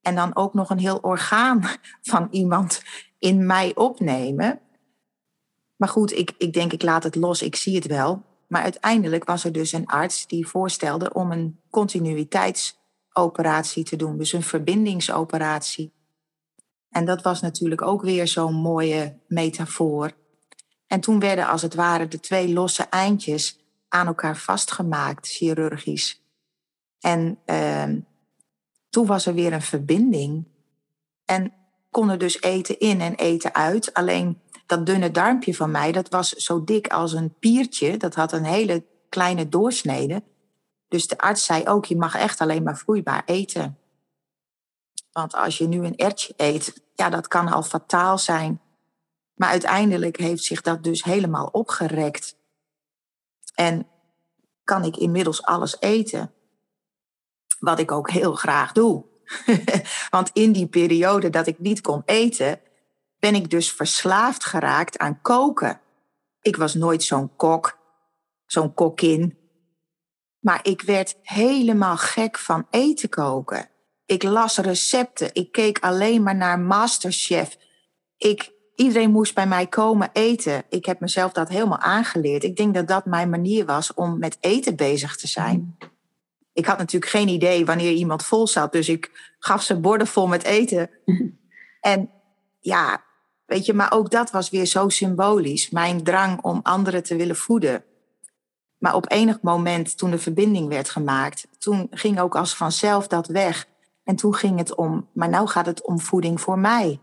B: En dan ook nog een heel orgaan [laughs] van iemand in mij opnemen. Maar goed, ik, ik denk, ik laat het los, ik zie het wel. Maar uiteindelijk was er dus een arts die voorstelde om een continuïteitsoperatie te doen, dus een verbindingsoperatie. En dat was natuurlijk ook weer zo'n mooie metafoor. En toen werden als het ware de twee losse eindjes aan elkaar vastgemaakt, chirurgisch. En uh, toen was er weer een verbinding. En kon er dus eten in en eten uit. Alleen dat dunne darmpje van mij, dat was zo dik als een piertje. Dat had een hele kleine doorsnede. Dus de arts zei ook, je mag echt alleen maar vloeibaar eten. Want als je nu een ertje eet, ja, dat kan al fataal zijn. Maar uiteindelijk heeft zich dat dus helemaal opgerekt. En kan ik inmiddels alles eten. Wat ik ook heel graag doe. [laughs] Want in die periode dat ik niet kon eten, ben ik dus verslaafd geraakt aan koken. Ik was nooit zo'n kok, zo'n kokkin. Maar ik werd helemaal gek van eten koken. Ik las recepten. Ik keek alleen maar naar Masterchef. Ik, iedereen moest bij mij komen eten. Ik heb mezelf dat helemaal aangeleerd. Ik denk dat dat mijn manier was om met eten bezig te zijn. Ik had natuurlijk geen idee wanneer iemand vol zat. Dus ik gaf ze borden vol met eten. [laughs] En ja, weet je, maar ook dat was weer zo symbolisch. Mijn drang om anderen te willen voeden. Maar op enig moment, toen de verbinding werd gemaakt, toen ging ook als vanzelf dat weg. En toen ging het om, maar nou gaat het om voeding voor mij.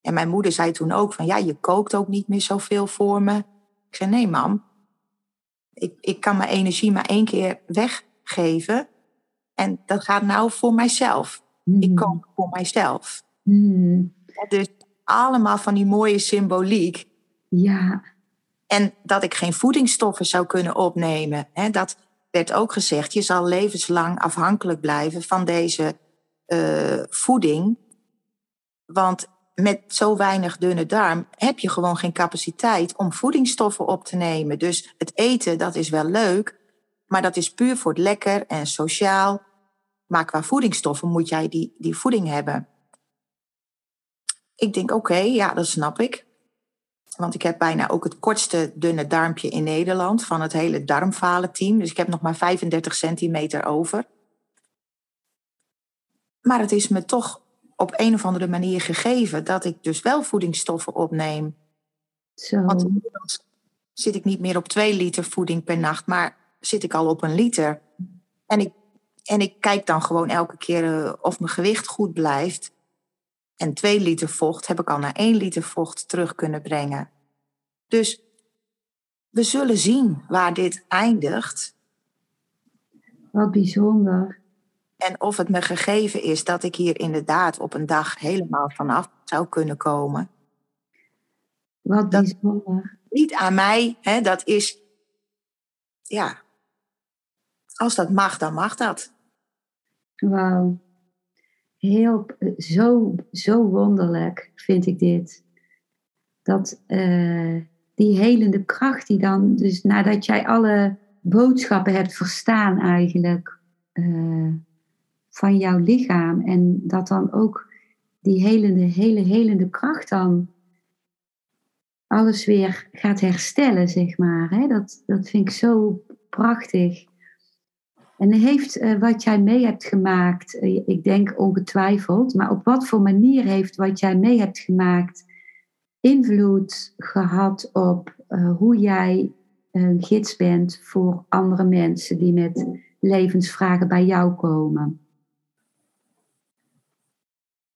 B: En mijn moeder zei toen ook van, ja, je kookt ook niet meer zoveel voor me. Ik zei, nee mam, ik, ik kan mijn energie maar één keer weggeven. En dat gaat nou voor mijzelf. Ik hmm. kook voor mijzelf. Mm. dus allemaal van die mooie symboliek.
A: Ja.
B: En dat ik geen voedingsstoffen zou kunnen opnemen. Hè, dat, werd ook gezegd, je zal levenslang afhankelijk blijven van deze uh, voeding. Want met zo weinig dunne darm heb je gewoon geen capaciteit om voedingsstoffen op te nemen. Dus het eten, dat is wel leuk, maar dat is puur voor het lekker en sociaal. Maar qua voedingsstoffen moet jij die, die voeding hebben. Ik denk, oké, ja, dat snap ik. Want ik heb bijna ook het kortste dunne darmpje in Nederland van het hele darmfalen-team. Dus ik heb nog maar 35 centimeter over. Maar het is me toch op een of andere manier gegeven dat ik dus wel voedingsstoffen opneem.
A: Zo.
B: Want inmiddels zit ik niet meer op 2 liter voeding per nacht, maar zit ik al op een liter. En ik, en ik kijk dan gewoon elke keer eh, of mijn gewicht goed blijft. En 2 liter vocht heb ik al naar 1 liter vocht terug kunnen brengen. Dus we zullen zien waar dit eindigt.
A: Wat bijzonder.
B: En of het me gegeven is dat ik hier inderdaad op een dag helemaal vanaf zou kunnen komen.
A: Wat bijzonder.
B: niet aan mij, hè, dat is, ja, als dat mag, dan mag dat.
A: Wauw heel, zo, zo wonderlijk vind ik dit. Dat uh, die helende kracht die dan, dus nadat jij alle boodschappen hebt verstaan eigenlijk uh, van jouw lichaam en dat dan ook die helende, hele helende kracht dan alles weer gaat herstellen, zeg maar. Hè? Dat, dat vind ik zo prachtig. En heeft uh, wat jij mee hebt gemaakt, uh, ik denk ongetwijfeld, maar op wat voor manier heeft wat jij mee hebt gemaakt invloed gehad op uh, hoe jij een gids bent voor andere mensen die met levensvragen bij jou komen?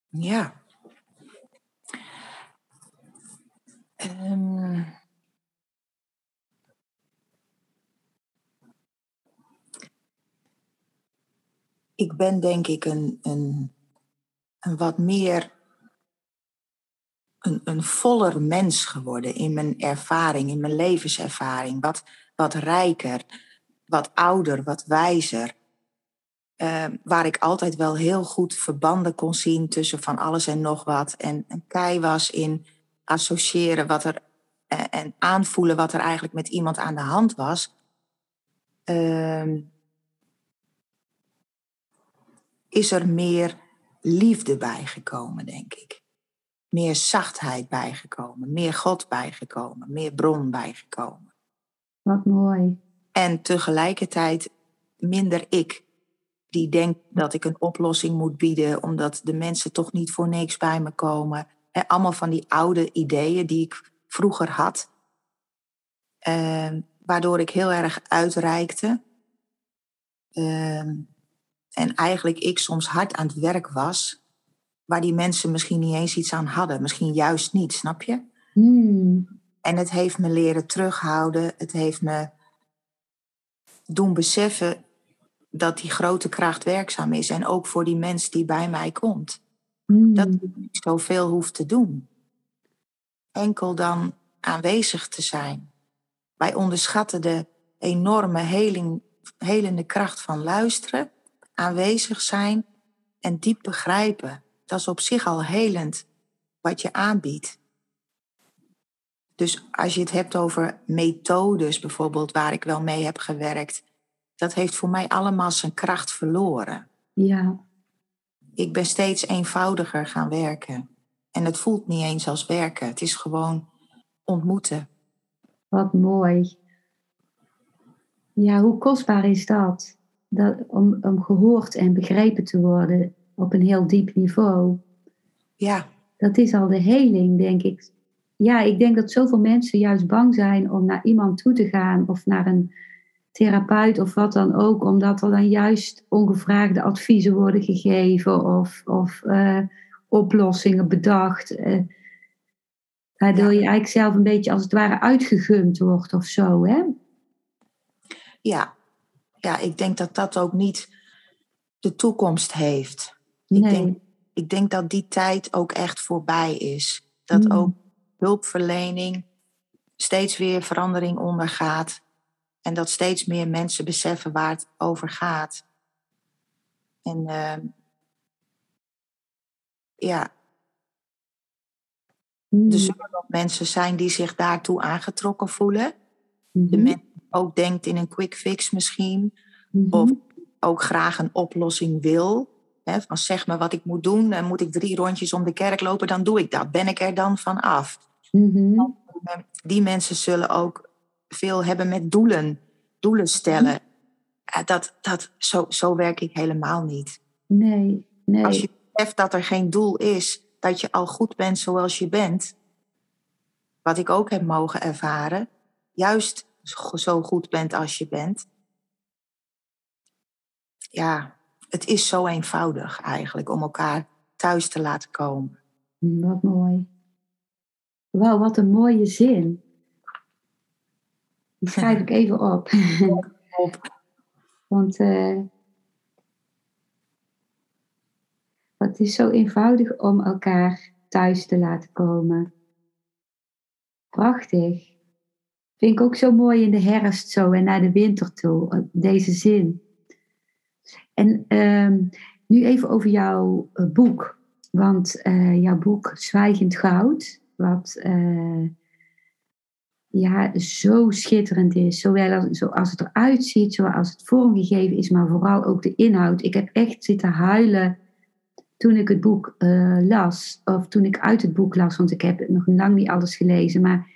B: Ja. Um, ik ben denk ik een, een, een wat meer een, een voller mens geworden in mijn ervaring, in mijn levenservaring. Wat, wat rijker, wat ouder, wat wijzer. Uh, waar ik altijd wel heel goed verbanden kon zien tussen van alles en nog wat. En een kei was in associëren wat er uh, en aanvoelen wat er eigenlijk met iemand aan de hand was. Uh, is er meer liefde bijgekomen, denk ik. Meer zachtheid bijgekomen, meer God bijgekomen, meer bron bijgekomen.
A: Wat mooi.
B: En tegelijkertijd minder ik, die denkt dat ik een oplossing moet bieden, omdat de mensen toch niet voor niks bij me komen. En allemaal van die oude ideeën die ik vroeger had, uh, waardoor ik heel erg uitreikte. Uh, en eigenlijk ik soms hard aan het werk was, waar die mensen misschien niet eens iets aan hadden, misschien juist niet, snap je?
A: Hmm.
B: En het heeft me leren terughouden, het heeft me doen beseffen dat die grote kracht werkzaam is en ook voor die mens die bij mij komt.
A: Hmm.
B: Dat ik niet zoveel hoeft te doen. Enkel dan aanwezig te zijn. Wij onderschatten de enorme heling, helende kracht van luisteren aanwezig zijn en diep begrijpen. Dat is op zich al helend wat je aanbiedt. Dus als je het hebt over methodes bijvoorbeeld, waar ik wel mee heb gewerkt, dat heeft voor mij allemaal zijn kracht verloren.
A: Ja.
B: Ik ben steeds eenvoudiger gaan werken. En het voelt niet eens als werken. Het is gewoon ontmoeten.
A: Wat mooi. Ja, hoe kostbaar is dat? Dat, om, om gehoord en begrepen te worden op een heel diep niveau.
B: Ja.
A: Dat is al de heling, denk ik. Ja, ik denk dat zoveel mensen juist bang zijn om naar iemand toe te gaan of naar een therapeut of wat dan ook, omdat er dan juist ongevraagde adviezen worden gegeven of, of uh, oplossingen bedacht. Uh, waardoor je eigenlijk zelf een beetje als het ware uitgegumd wordt of zo, hè?
B: Ja, ja, ik denk dat dat ook niet de toekomst heeft.
A: Nee.
B: Ik, denk, ik denk dat die tijd ook echt voorbij is. Dat
A: Mm.
B: ook hulpverlening steeds weer verandering ondergaat. En dat steeds meer mensen beseffen waar het over gaat. En uh, ja,
A: Mm.
B: er zullen nog mensen zijn die zich daartoe aangetrokken voelen. De mensen ook denkt in een quick fix misschien.
A: Mhm.
B: Of ook graag een oplossing wil. Hè, van zeg me wat ik moet doen. En moet ik drie rondjes om de kerk lopen, dan doe ik dat. Ben ik er dan van af?
A: Mhm.
B: Die mensen zullen ook veel hebben met doelen. Doelen stellen. Ja, Dat, dat, zo, zo werk ik helemaal niet.
A: Nee, nee.
B: Als je beseft dat er geen doel is, dat je al goed bent zoals je bent. Wat ik ook heb mogen ervaren. Juist zo goed bent als je bent. Ja, het is zo eenvoudig eigenlijk om elkaar thuis te laten komen.
A: Wat mooi. Wauw, wat een mooie zin. Die [laughs] schrijf ik even op.
B: Op. [laughs]
A: Want uh, het is zo eenvoudig om elkaar thuis te laten komen. Prachtig. Vind ik ook zo mooi in de herfst zo en naar de winter toe, deze zin. En uh, nu even over jouw uh, boek. Want uh, jouw boek Zwijgend Goud, wat ja, zo schitterend is. Zowel als, zoals het eruit ziet, zoals het vormgegeven is, maar vooral ook de inhoud. Ik heb echt zitten huilen toen ik het boek las. Of toen ik uit het boek las, want ik heb nog lang niet alles gelezen. Maar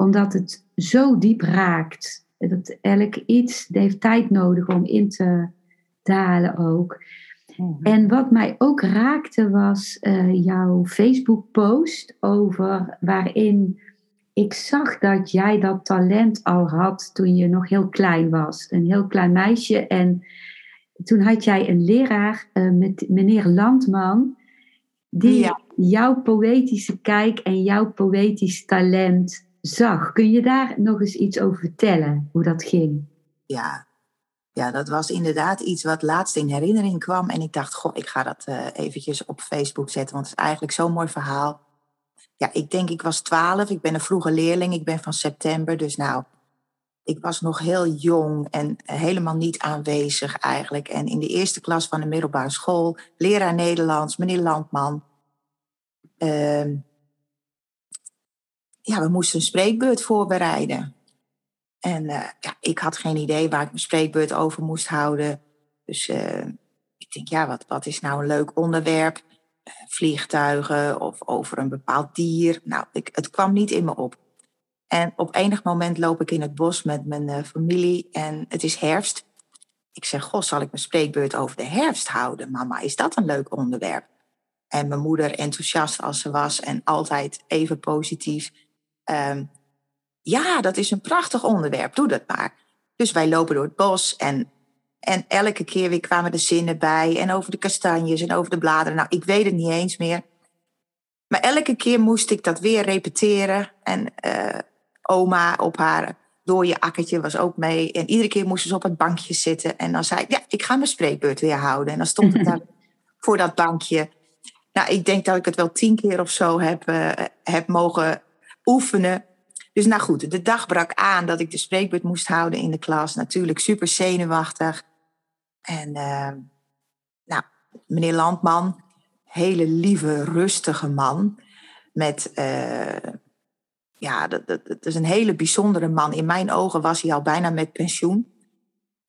A: omdat het zo diep raakt. Dat elk iets heeft tijd nodig om in te dalen ook.
B: Mhm.
A: En wat mij ook raakte was uh, jouw Facebook-post over waarin ik zag dat jij dat talent al had toen je nog heel klein was. Een heel klein meisje. En toen had jij een leraar, uh, met meneer Landman, die
B: Ja.
A: jouw poëtische kijk en jouw poëtisch talent zag. Kun je daar nog eens iets over vertellen, hoe dat ging?
B: Ja, ja, dat was inderdaad iets wat laatst in herinnering kwam. En ik dacht, goh, ik ga dat uh, eventjes op Facebook zetten. Want het is eigenlijk zo'n mooi verhaal. Ja, ik denk, ik was twaalf. Ik ben een vroege leerling. Ik ben van september. Dus nou, ik was nog heel jong en helemaal niet aanwezig eigenlijk. En in de eerste klas van de middelbare school, leraar Nederlands, meneer Landman. Uh, ja, we moesten een spreekbeurt voorbereiden. En uh, ja, ik had geen idee waar ik mijn spreekbeurt over moest houden. Dus uh, ik denk, ja, wat, wat is nou een leuk onderwerp? Uh, vliegtuigen of over een bepaald dier. Nou, ik, het kwam niet in me op. En op enig moment loop ik in het bos met mijn familie en het is herfst. Ik zeg, goh, zal ik mijn spreekbeurt over de herfst houden? Mama, is dat een leuk onderwerp? En mijn moeder, enthousiast als ze was en altijd even positief. Um, ja, dat is een prachtig onderwerp, doe dat maar. Dus wij lopen door het bos en, en elke keer weer kwamen de zinnen bij. En over de kastanjes en over de bladeren. Nou, ik weet het niet eens meer. Maar elke keer moest ik dat weer repeteren. En uh, oma op haar dode akkertje was ook mee. En iedere keer moesten ze op het bankje zitten. En dan zei ik, ja, ik ga mijn spreekbeurt weer houden. En dan stond ik [laughs] daar voor dat bankje. Nou, ik denk dat ik het wel tien keer of zo heb, uh, heb mogen oefenen. Dus nou goed, de dag brak aan dat ik de spreekbeurt moest houden in de klas. Natuurlijk super zenuwachtig. En uh, nou, meneer Landman, hele lieve, rustige man. Met, uh, ja, dat, dat, dat, is een hele bijzondere man. In mijn ogen was hij al bijna met pensioen.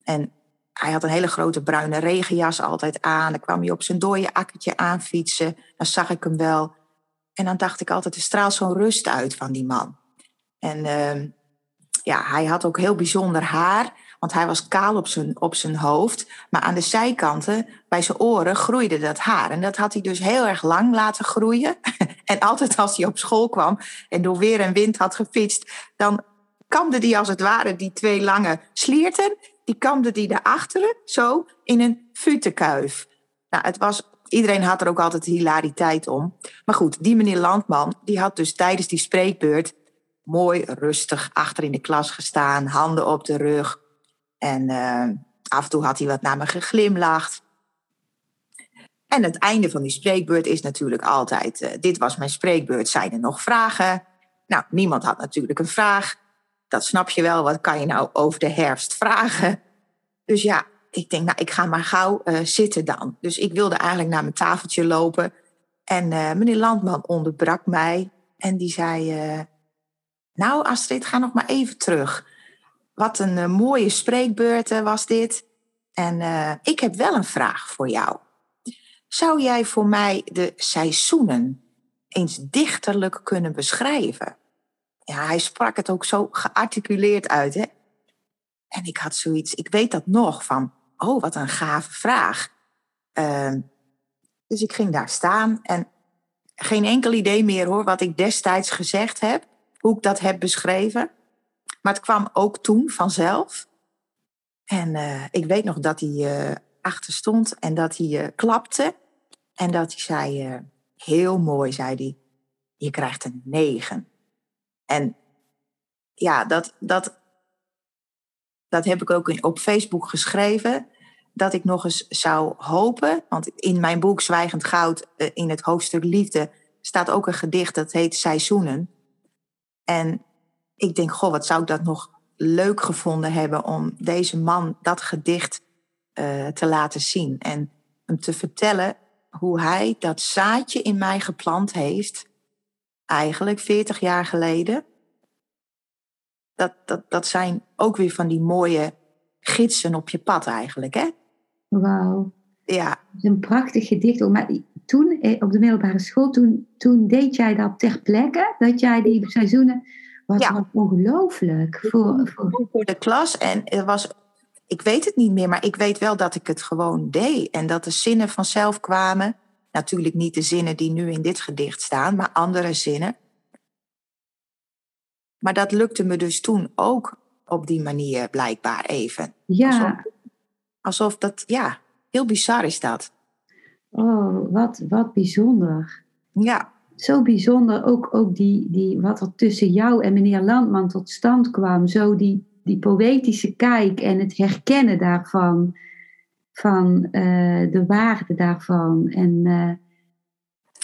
B: En hij had een hele grote bruine regenjas altijd aan. Dan kwam hij op zijn dode akkertje aanfietsen. Dan zag ik hem wel. En dan dacht ik altijd, er straalt zo'n rust uit van die man. En uh, ja, hij had ook heel bijzonder haar, want hij was kaal op zijn, op zijn hoofd. Maar aan de zijkanten, bij zijn oren, groeide dat haar. En dat had hij dus heel erg lang laten groeien. [laughs] en altijd als hij op school kwam en door weer en wind had gefietst, dan kamde hij als het ware die twee lange slierten. Die kamde hij daarachteren, zo, in een futenkuif. Nou, het was iedereen had er ook altijd hilariteit om. Maar goed, die meneer Landman, die had dus tijdens die spreekbeurt mooi rustig achter in de klas gestaan, handen op de rug. En uh, af en toe had hij wat naar me geglimlacht. En het einde van die spreekbeurt is natuurlijk altijd: uh, Dit was mijn spreekbeurt, zijn er nog vragen? Nou, niemand had natuurlijk een vraag. Dat snap je wel, wat kan je nou over de herfst vragen? Dus ja, ik denk, nou, ik ga maar gauw uh, zitten dan. Dus ik wilde eigenlijk naar mijn tafeltje lopen. En meneer Landman onderbrak mij en die zei: nou, Astrid, ga nog maar even terug. Wat een uh, mooie spreekbeurt uh, was dit. En uh, ik heb wel een vraag voor jou. Zou jij voor mij de seizoenen eens dichterlijk kunnen beschrijven? Ja, hij sprak het ook zo gearticuleerd uit, hè? En ik had zoiets, ik weet dat nog, van, oh, wat een gave vraag. Ehm, dus ik ging daar staan en geen enkel idee meer hoor, wat ik destijds gezegd heb hoe ik dat heb beschreven. Maar het kwam ook toen vanzelf. En uh, ik weet nog dat hij uh, achter stond en dat hij uh, klapte. En dat hij zei, heel mooi, zei hij, je krijgt een negen. En ja, dat, dat, dat heb ik ook op Facebook geschreven. Dat ik nog eens zou hopen, want in mijn boek Zwijgend Goud, in het hoofdstuk Liefde, staat ook een gedicht dat heet Seizoenen. En ik denk, goh, wat zou ik dat nog leuk gevonden hebben om deze man dat gedicht uh, te laten zien. En hem te vertellen hoe hij dat zaadje in mij geplant heeft, eigenlijk 40 jaar geleden. Dat, dat, dat zijn ook weer van die mooie gidsen op je pad eigenlijk, hè?
A: Wauw.
B: Ja.
A: Is een prachtig gedicht. Maar toen, eh, op de middelbare school, toen, toen deed jij dat ter plekke? Dat jij die seizoenen... Wat ja. ongelooflijk. Voor,
B: voor... voor de klas. En er was, ik weet het niet meer, maar ik weet wel dat ik het gewoon deed. En dat de zinnen vanzelf kwamen. Natuurlijk niet de zinnen die nu in dit gedicht staan, maar andere zinnen. Maar dat lukte me dus toen ook op die manier blijkbaar even.
A: Ja.
B: Alsof, alsof dat, ja, heel bizar is dat.
A: Oh, wat, wat bijzonder.
B: Ja.
A: Zo bijzonder ook, ook die, die, wat er tussen jou en meneer Landman tot stand kwam. Zo die, die poëtische kijk en het herkennen daarvan, van eh, de waarde daarvan. En uh,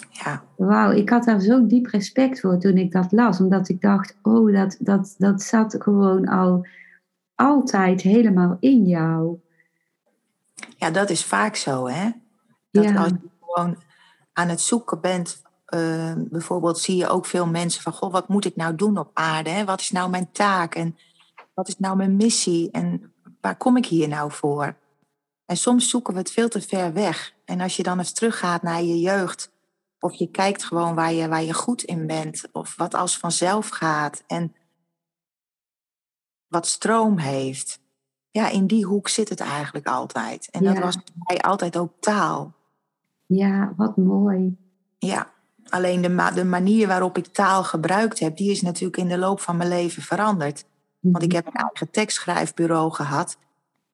A: ja. wauw, ik had daar zo diep respect voor toen ik dat las, omdat ik dacht, oh, dat, dat, dat zat gewoon al altijd helemaal in jou.
B: Ja, dat is vaak zo, hè? Dat ja. als je gewoon aan het zoeken bent, uh, bijvoorbeeld zie je ook veel mensen van, goh, wat moet ik nou doen op aarde? Hè? Wat is nou mijn taak en wat is nou mijn missie en waar kom ik hier nou voor? En soms zoeken we het veel te ver weg. En als je dan eens teruggaat naar je jeugd, of je kijkt gewoon waar je, waar je goed in bent, of wat als vanzelf gaat en wat stroom heeft. Ja, in die hoek zit het eigenlijk altijd. En dat was bij mij altijd ook taal.
A: Ja, wat mooi.
B: Ja, alleen de, de manier waarop ik taal gebruikt heb, die is natuurlijk in de loop van mijn leven veranderd. Want ik mhm. heb een eigen tekstschrijfbureau gehad.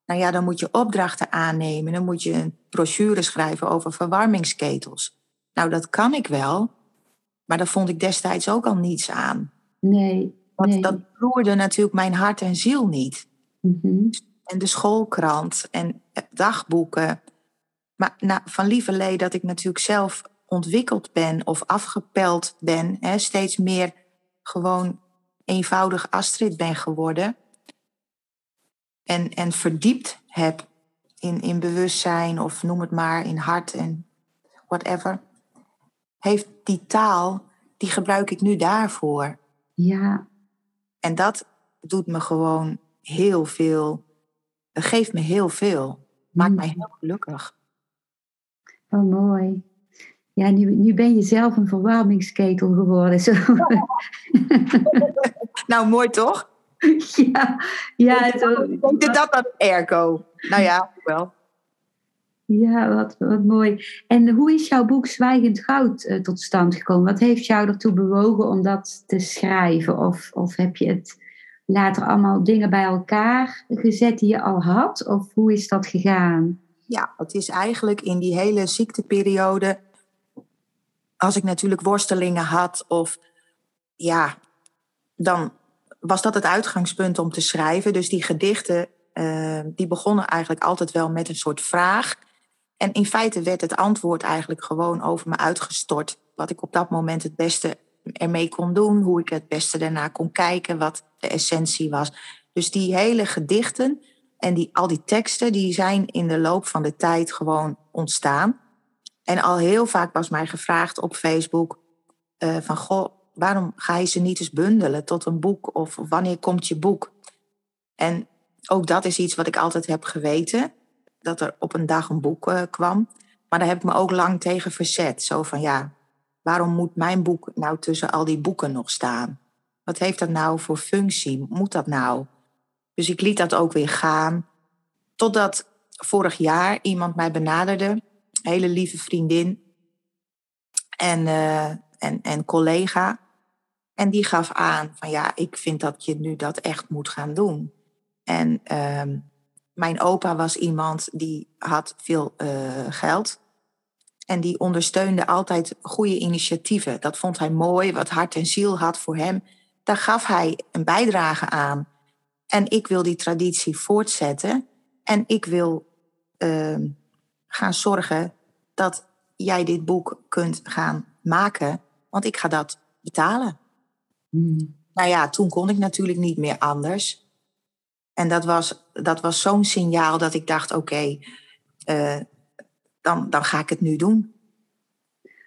B: Nou ja, dan moet je opdrachten aannemen. Dan moet je een brochure schrijven over verwarmingsketels. Nou, dat kan ik wel. Maar daar vond ik destijds ook al niets aan.
A: Nee.
B: Want dat roerde natuurlijk mijn hart en ziel niet. Mhm. En de schoolkrant en dagboeken. Maar nou, van lieverlee dat ik natuurlijk zelf ontwikkeld ben of afgepeld ben. Hè, steeds meer gewoon eenvoudig Astrid ben geworden. En, en verdiept heb in, in bewustzijn of noem het maar in hart en whatever. Heeft die taal, die gebruik ik nu daarvoor.
A: Ja.
B: En dat doet me gewoon heel veel. Dat geeft me heel veel. Maakt mm. mij heel gelukkig.
A: Oh, mooi. Ja, nu, nu ben je zelf een verwarmingsketel geworden. Zo. [laughs]
B: nou, mooi toch? [laughs]
A: Ja, ja.
B: Denk dat dat airco. Nou ja, wel.
A: Ja, wat, wat mooi. En hoe is jouw boek Zwijgend Goud uh, tot stand gekomen? Wat heeft jou ertoe bewogen om dat te schrijven? Of, of heb je het later allemaal dingen bij elkaar gezet die je al had? Of hoe is dat gegaan?
B: Ja, het is eigenlijk in die hele ziekteperiode als ik natuurlijk worstelingen had of ja, dan was dat het uitgangspunt om te schrijven. Dus die gedichten, uh, die begonnen eigenlijk altijd wel met een soort vraag. En in feite werd het antwoord eigenlijk gewoon over me uitgestort. Wat ik op dat moment het beste ermee kon doen, hoe ik het beste daarna kon kijken, wat de essentie was. Dus die hele gedichten en die, al die teksten, die zijn in de loop van de tijd gewoon ontstaan. En al heel vaak was mij gevraagd op Facebook uh, van goh, waarom ga je ze niet eens bundelen tot een boek of wanneer komt je boek? En ook dat is iets wat ik altijd heb geweten, dat er op een dag een boek uh, kwam. Maar daar heb ik me ook lang tegen verzet. Zo van ja, waarom moet mijn boek nou tussen al die boeken nog staan? Wat heeft dat nou voor functie? Moet dat nou? Dus ik liet dat ook weer gaan. Totdat vorig jaar iemand mij benaderde hele lieve vriendin en, uh, en, en collega. En die gaf aan van ja, ik vind dat je nu dat echt moet gaan doen. En uh, mijn opa was iemand die had veel uh, geld. En die ondersteunde altijd goede initiatieven. Dat vond hij mooi, wat hart en ziel had voor hem. Daar gaf hij een bijdrage aan. En ik wil die traditie voortzetten. En ik wil uh, gaan zorgen dat jij dit boek kunt gaan maken, want ik ga dat betalen. Hmm. Nou ja, toen kon ik natuurlijk niet meer anders. En dat was, dat was zo'n signaal dat ik dacht: oké, uh, dan, dan ga ik het nu doen.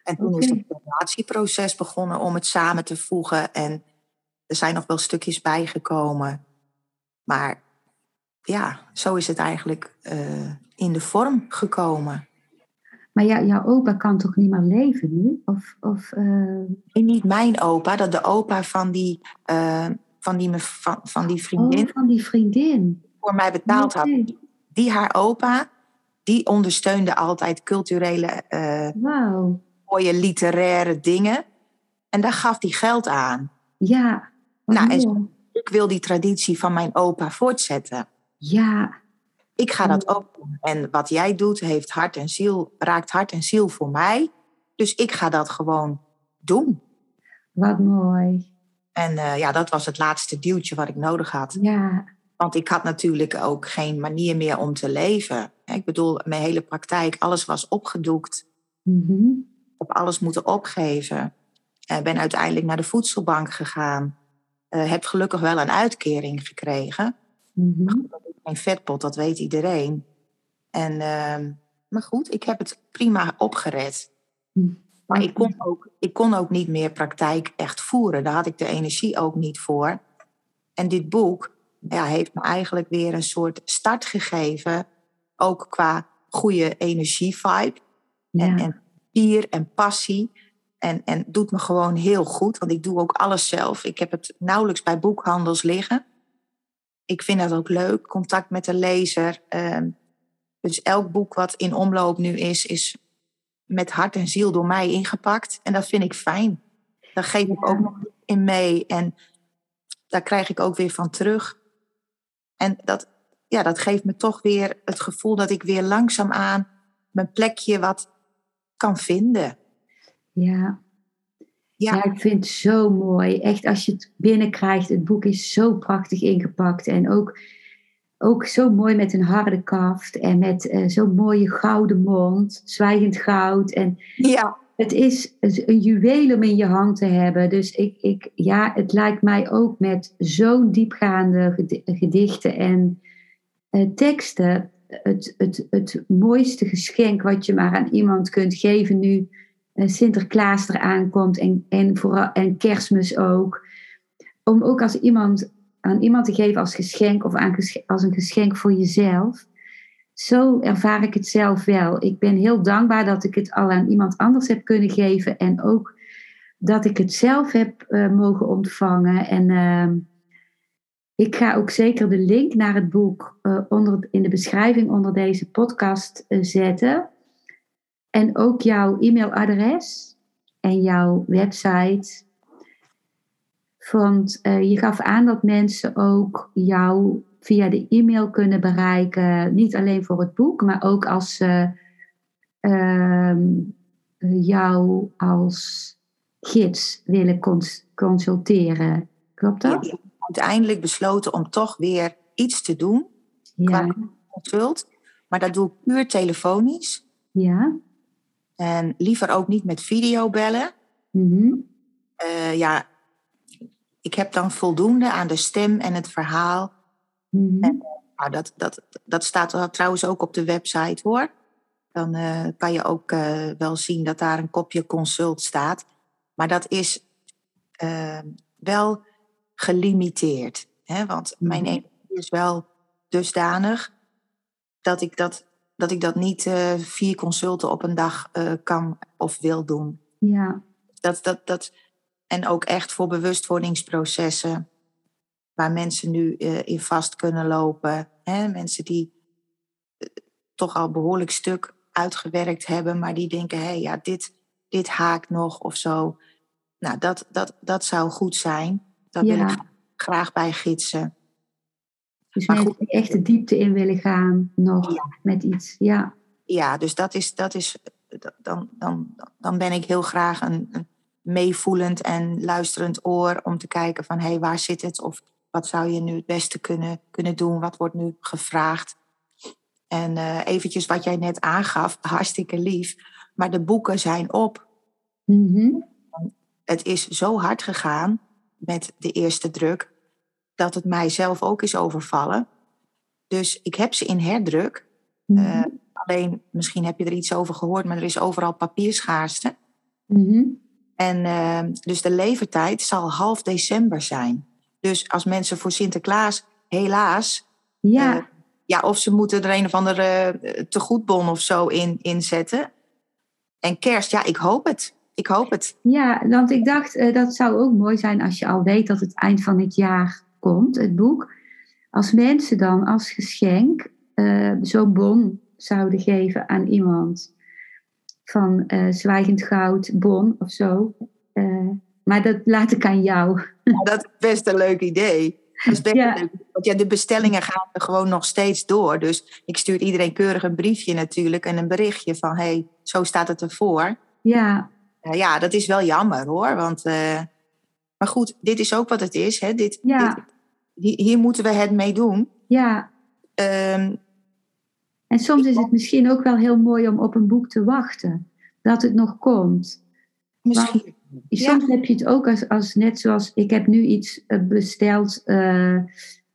B: En toen is het formatieproces begonnen om het samen te voegen. En er zijn nog wel stukjes bijgekomen. Maar ja, zo is het eigenlijk uh, in de vorm gekomen.
A: Maar jouw opa kan toch niet meer leven nu? Of, of, uh...
B: Niet mijn opa, dat de opa van die, uh, van die, van, van die vriendin.
A: Oh, van die vriendin.
B: Voor mij betaald had. Die haar opa, die ondersteunde altijd culturele, uh, wow. mooie literaire dingen. En daar gaf hij geld aan.
A: Ja.
B: Nou, en ik wil die traditie van mijn opa voortzetten.
A: Ja.
B: Ik ga dat ook doen. En wat jij doet, heeft hart en ziel, raakt hart en ziel voor mij. Dus ik ga dat gewoon doen.
A: Wat mooi.
B: En uh, ja, dat was het laatste duwtje wat ik nodig had.
A: Ja,
B: Want ik had natuurlijk ook geen manier meer om te leven. Ik bedoel, mijn hele praktijk, alles was opgedoekt.
A: Mhm.
B: Op alles moeten opgeven. Ik ben uiteindelijk naar de voedselbank gegaan. Uh, heb gelukkig wel een uitkering gekregen.
A: Mhm.
B: Geen vetpot, dat weet iedereen. En, uh, maar goed, ik heb het prima opgered.
A: Mhm.
B: Maar ik kon, ook, ik kon ook niet meer praktijk echt voeren. Daar had ik de energie ook niet voor. En dit boek ja, heeft me eigenlijk weer een soort start gegeven. Ook qua goede energie-vibe. En, en pier en passie. En, en doet me gewoon heel goed, want ik doe ook alles zelf. Ik heb het nauwelijks bij boekhandels liggen. Ik vind dat ook leuk, contact met de lezer. Ehm, dus elk boek wat in omloop nu is, is met hart en ziel door mij ingepakt. En dat vind ik fijn. Daar geef ik ook nog in mee. En daar krijg ik ook weer van terug. En dat, ja, dat geeft me toch weer het gevoel dat ik weer langzaamaan mijn plekje wat kan vinden.
A: Ja. ja. Ja. ik vind het zo mooi. Echt, als je het binnenkrijgt, het boek is zo prachtig ingepakt. En ook, ook zo mooi met een harde kaft en met uh, zo'n mooie gouden mond, zwijgend goud. En
B: ja.
A: Het is een juweel om in je hand te hebben. Dus ik, ik, ja, het lijkt mij ook met zo'n diepgaande gedichten en uh, teksten. Het, het, het mooiste geschenk wat je maar aan iemand kunt geven nu Sinterklaas eraan komt en, en, vooral, en kerstmis ook. Om ook als iemand, aan iemand te geven als geschenk of aan, als een geschenk voor jezelf. Zo ervaar ik het zelf wel. Ik ben heel dankbaar dat ik het al aan iemand anders heb kunnen geven. En ook dat ik het zelf heb uh, mogen ontvangen. En uh, ik ga ook zeker de link naar het boek uh, onder, in de beschrijving onder deze podcast uh, zetten. En ook jouw e-mailadres en jouw website. Want je gaf aan dat mensen ook jou via de e-mail kunnen bereiken. Niet alleen voor het boek, maar ook als ze uh, jou als gids willen cons consulteren. Klopt dat?
B: Ik heb uiteindelijk besloten om toch weer iets te doen
A: ja.
B: qua consult. Maar dat doe ik puur telefonisch.
A: Ja.
B: En liever ook niet met videobellen.
A: Mm -hmm.
B: uh, ja, ik heb dan voldoende aan de stem en het verhaal.
A: Mm -hmm.
B: en, nou, dat, dat, dat staat trouwens ook op de website hoor. Dan uh, kan je ook uh, wel zien dat daar een kopje consult staat. Maar dat is wel gelimiteerd. Hè? Want mm -hmm. mijn energie is wel dusdanig dat ik dat dat ik dat niet vier consulten op een dag kan of wil doen.
A: Ja.
B: Dat, dat, dat, en ook echt voor bewustwordingsprocessen, waar mensen nu uh, in vast kunnen lopen. Hè? Mensen die toch al behoorlijk stuk uitgewerkt hebben, maar die denken, hé, hey, ja, dit, dit haakt nog of zo. Nou, dat, dat, dat zou goed zijn. Daar
A: ja.
B: wil ik graag bij gidsen.
A: Dus maar die echt de diepte in willen gaan nog ja. met iets. Ja,
B: ja dus dat is, dat is dan, dan, dan ben ik heel graag een, een meevoelend en luisterend oor om te kijken van hé, hey, waar zit het? Of wat zou je nu het beste kunnen, kunnen doen? Wat wordt nu gevraagd? En uh, eventjes wat jij net aangaf, hartstikke lief. Maar de boeken zijn op.
A: Mm -hmm.
B: Het is zo hard gegaan met de eerste druk dat het mij zelf ook is overvallen. Dus ik heb ze in herdruk.
A: Mhm.
B: Mm -hmm. uh, alleen, misschien heb je er iets over gehoord, maar er is overal papierschaarste.
A: Mm -hmm.
B: En uh, dus de levertijd zal half december zijn. Dus als mensen voor Sinterklaas, helaas.
A: Ja.
B: Uh, ja, of ze moeten er een of andere tegoedbon of zo in inzetten. En kerst, ja, ik hoop het. Ik hoop het.
A: Ja, want ik dacht, uh, dat zou ook mooi zijn als je al weet dat het eind van het jaar komt, het boek. Als mensen dan als geschenk uh, zo'n bon zouden geven aan iemand. Van uh, zwijgend goud, bon of zo. Uh, maar dat laat ik aan jou.
B: Dat is best een leuk idee. Ja. leuk. Want ja, de bestellingen gaan er gewoon nog steeds door. Dus ik stuur iedereen keurig een briefje natuurlijk en een berichtje van hé, hey, zo staat het ervoor.
A: Ja.
B: ja, dat is wel jammer hoor. Want, uh, maar goed, dit is ook wat het is. Hè? Dit,
A: ja.
B: dit, hier, hier moeten we het mee doen.
A: Ja,
B: Ehm,
A: en soms is het misschien ook wel heel mooi om op een boek te wachten. Dat het nog komt.
B: misschien.
A: Soms heb je het ook als, als net zoals ik heb nu iets eh, besteld, eh,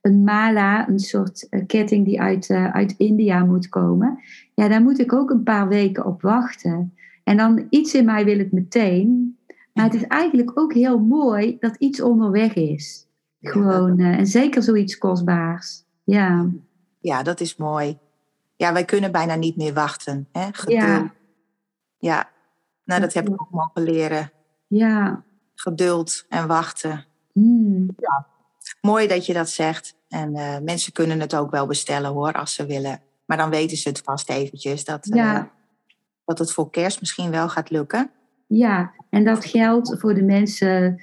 A: een mala, een soort eh, ketting die uit, uit India moet komen. Ja, daar moet ik ook een paar weken op wachten. En dan iets in mij wil het meteen. Maar het is eigenlijk ook heel mooi dat iets onderweg is. Gewoon, en zeker zoiets kostbaars. Ja,
B: Ja, dat is mooi. Ja, wij kunnen bijna niet meer wachten. Hè? Geduld.
A: Ja.
B: Ja. nou dat heb ik ook mogen leren.
A: Ja.
B: Geduld en wachten.
A: Hmm.
B: Mooi dat je dat zegt. En eh, mensen kunnen het ook wel bestellen hoor, als ze willen. Maar dan weten ze het vast eventjes dat, eh,
A: Ja.
B: dat het voor kerst misschien wel gaat lukken.
A: Ja, en dat geldt voor de mensen.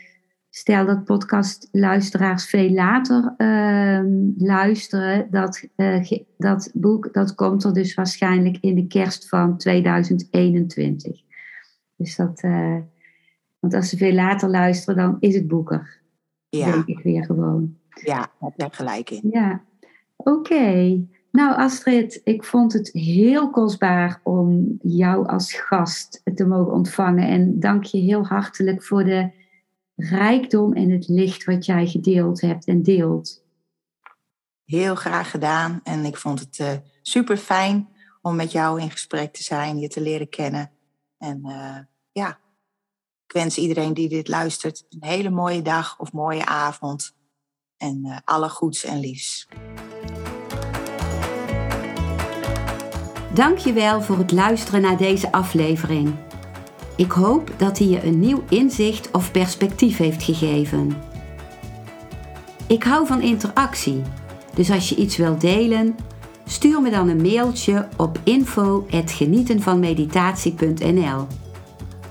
A: Stel dat podcastluisteraars veel later ehm, luisteren. Dat, eh, dat boek dat komt er dus waarschijnlijk in de kerst van 2021. Dus dat, want als ze veel later luisteren, dan is het boek er.
B: Ja,
A: Denk ik weer gewoon.
B: ja daar heb gelijk in.
A: Ja, oké. Nou Astrid, ik vond het heel kostbaar om jou als gast te mogen ontvangen. En dank je heel hartelijk voor de rijkdom en het licht wat jij gedeeld hebt en deelt.
B: Heel graag gedaan. En ik vond het super fijn om met jou in gesprek te zijn, je te leren kennen. En eh, ja, ik wens iedereen die dit luistert een hele mooie dag of mooie avond. En eh, alle goeds en liefs.
A: Dankjewel voor het luisteren naar deze aflevering. Ik hoop dat hij je een nieuw inzicht of perspectief heeft gegeven. Ik hou van interactie, dus als je iets wilt delen, stuur me dan een mailtje op info@genietenvanmeditatie.nl.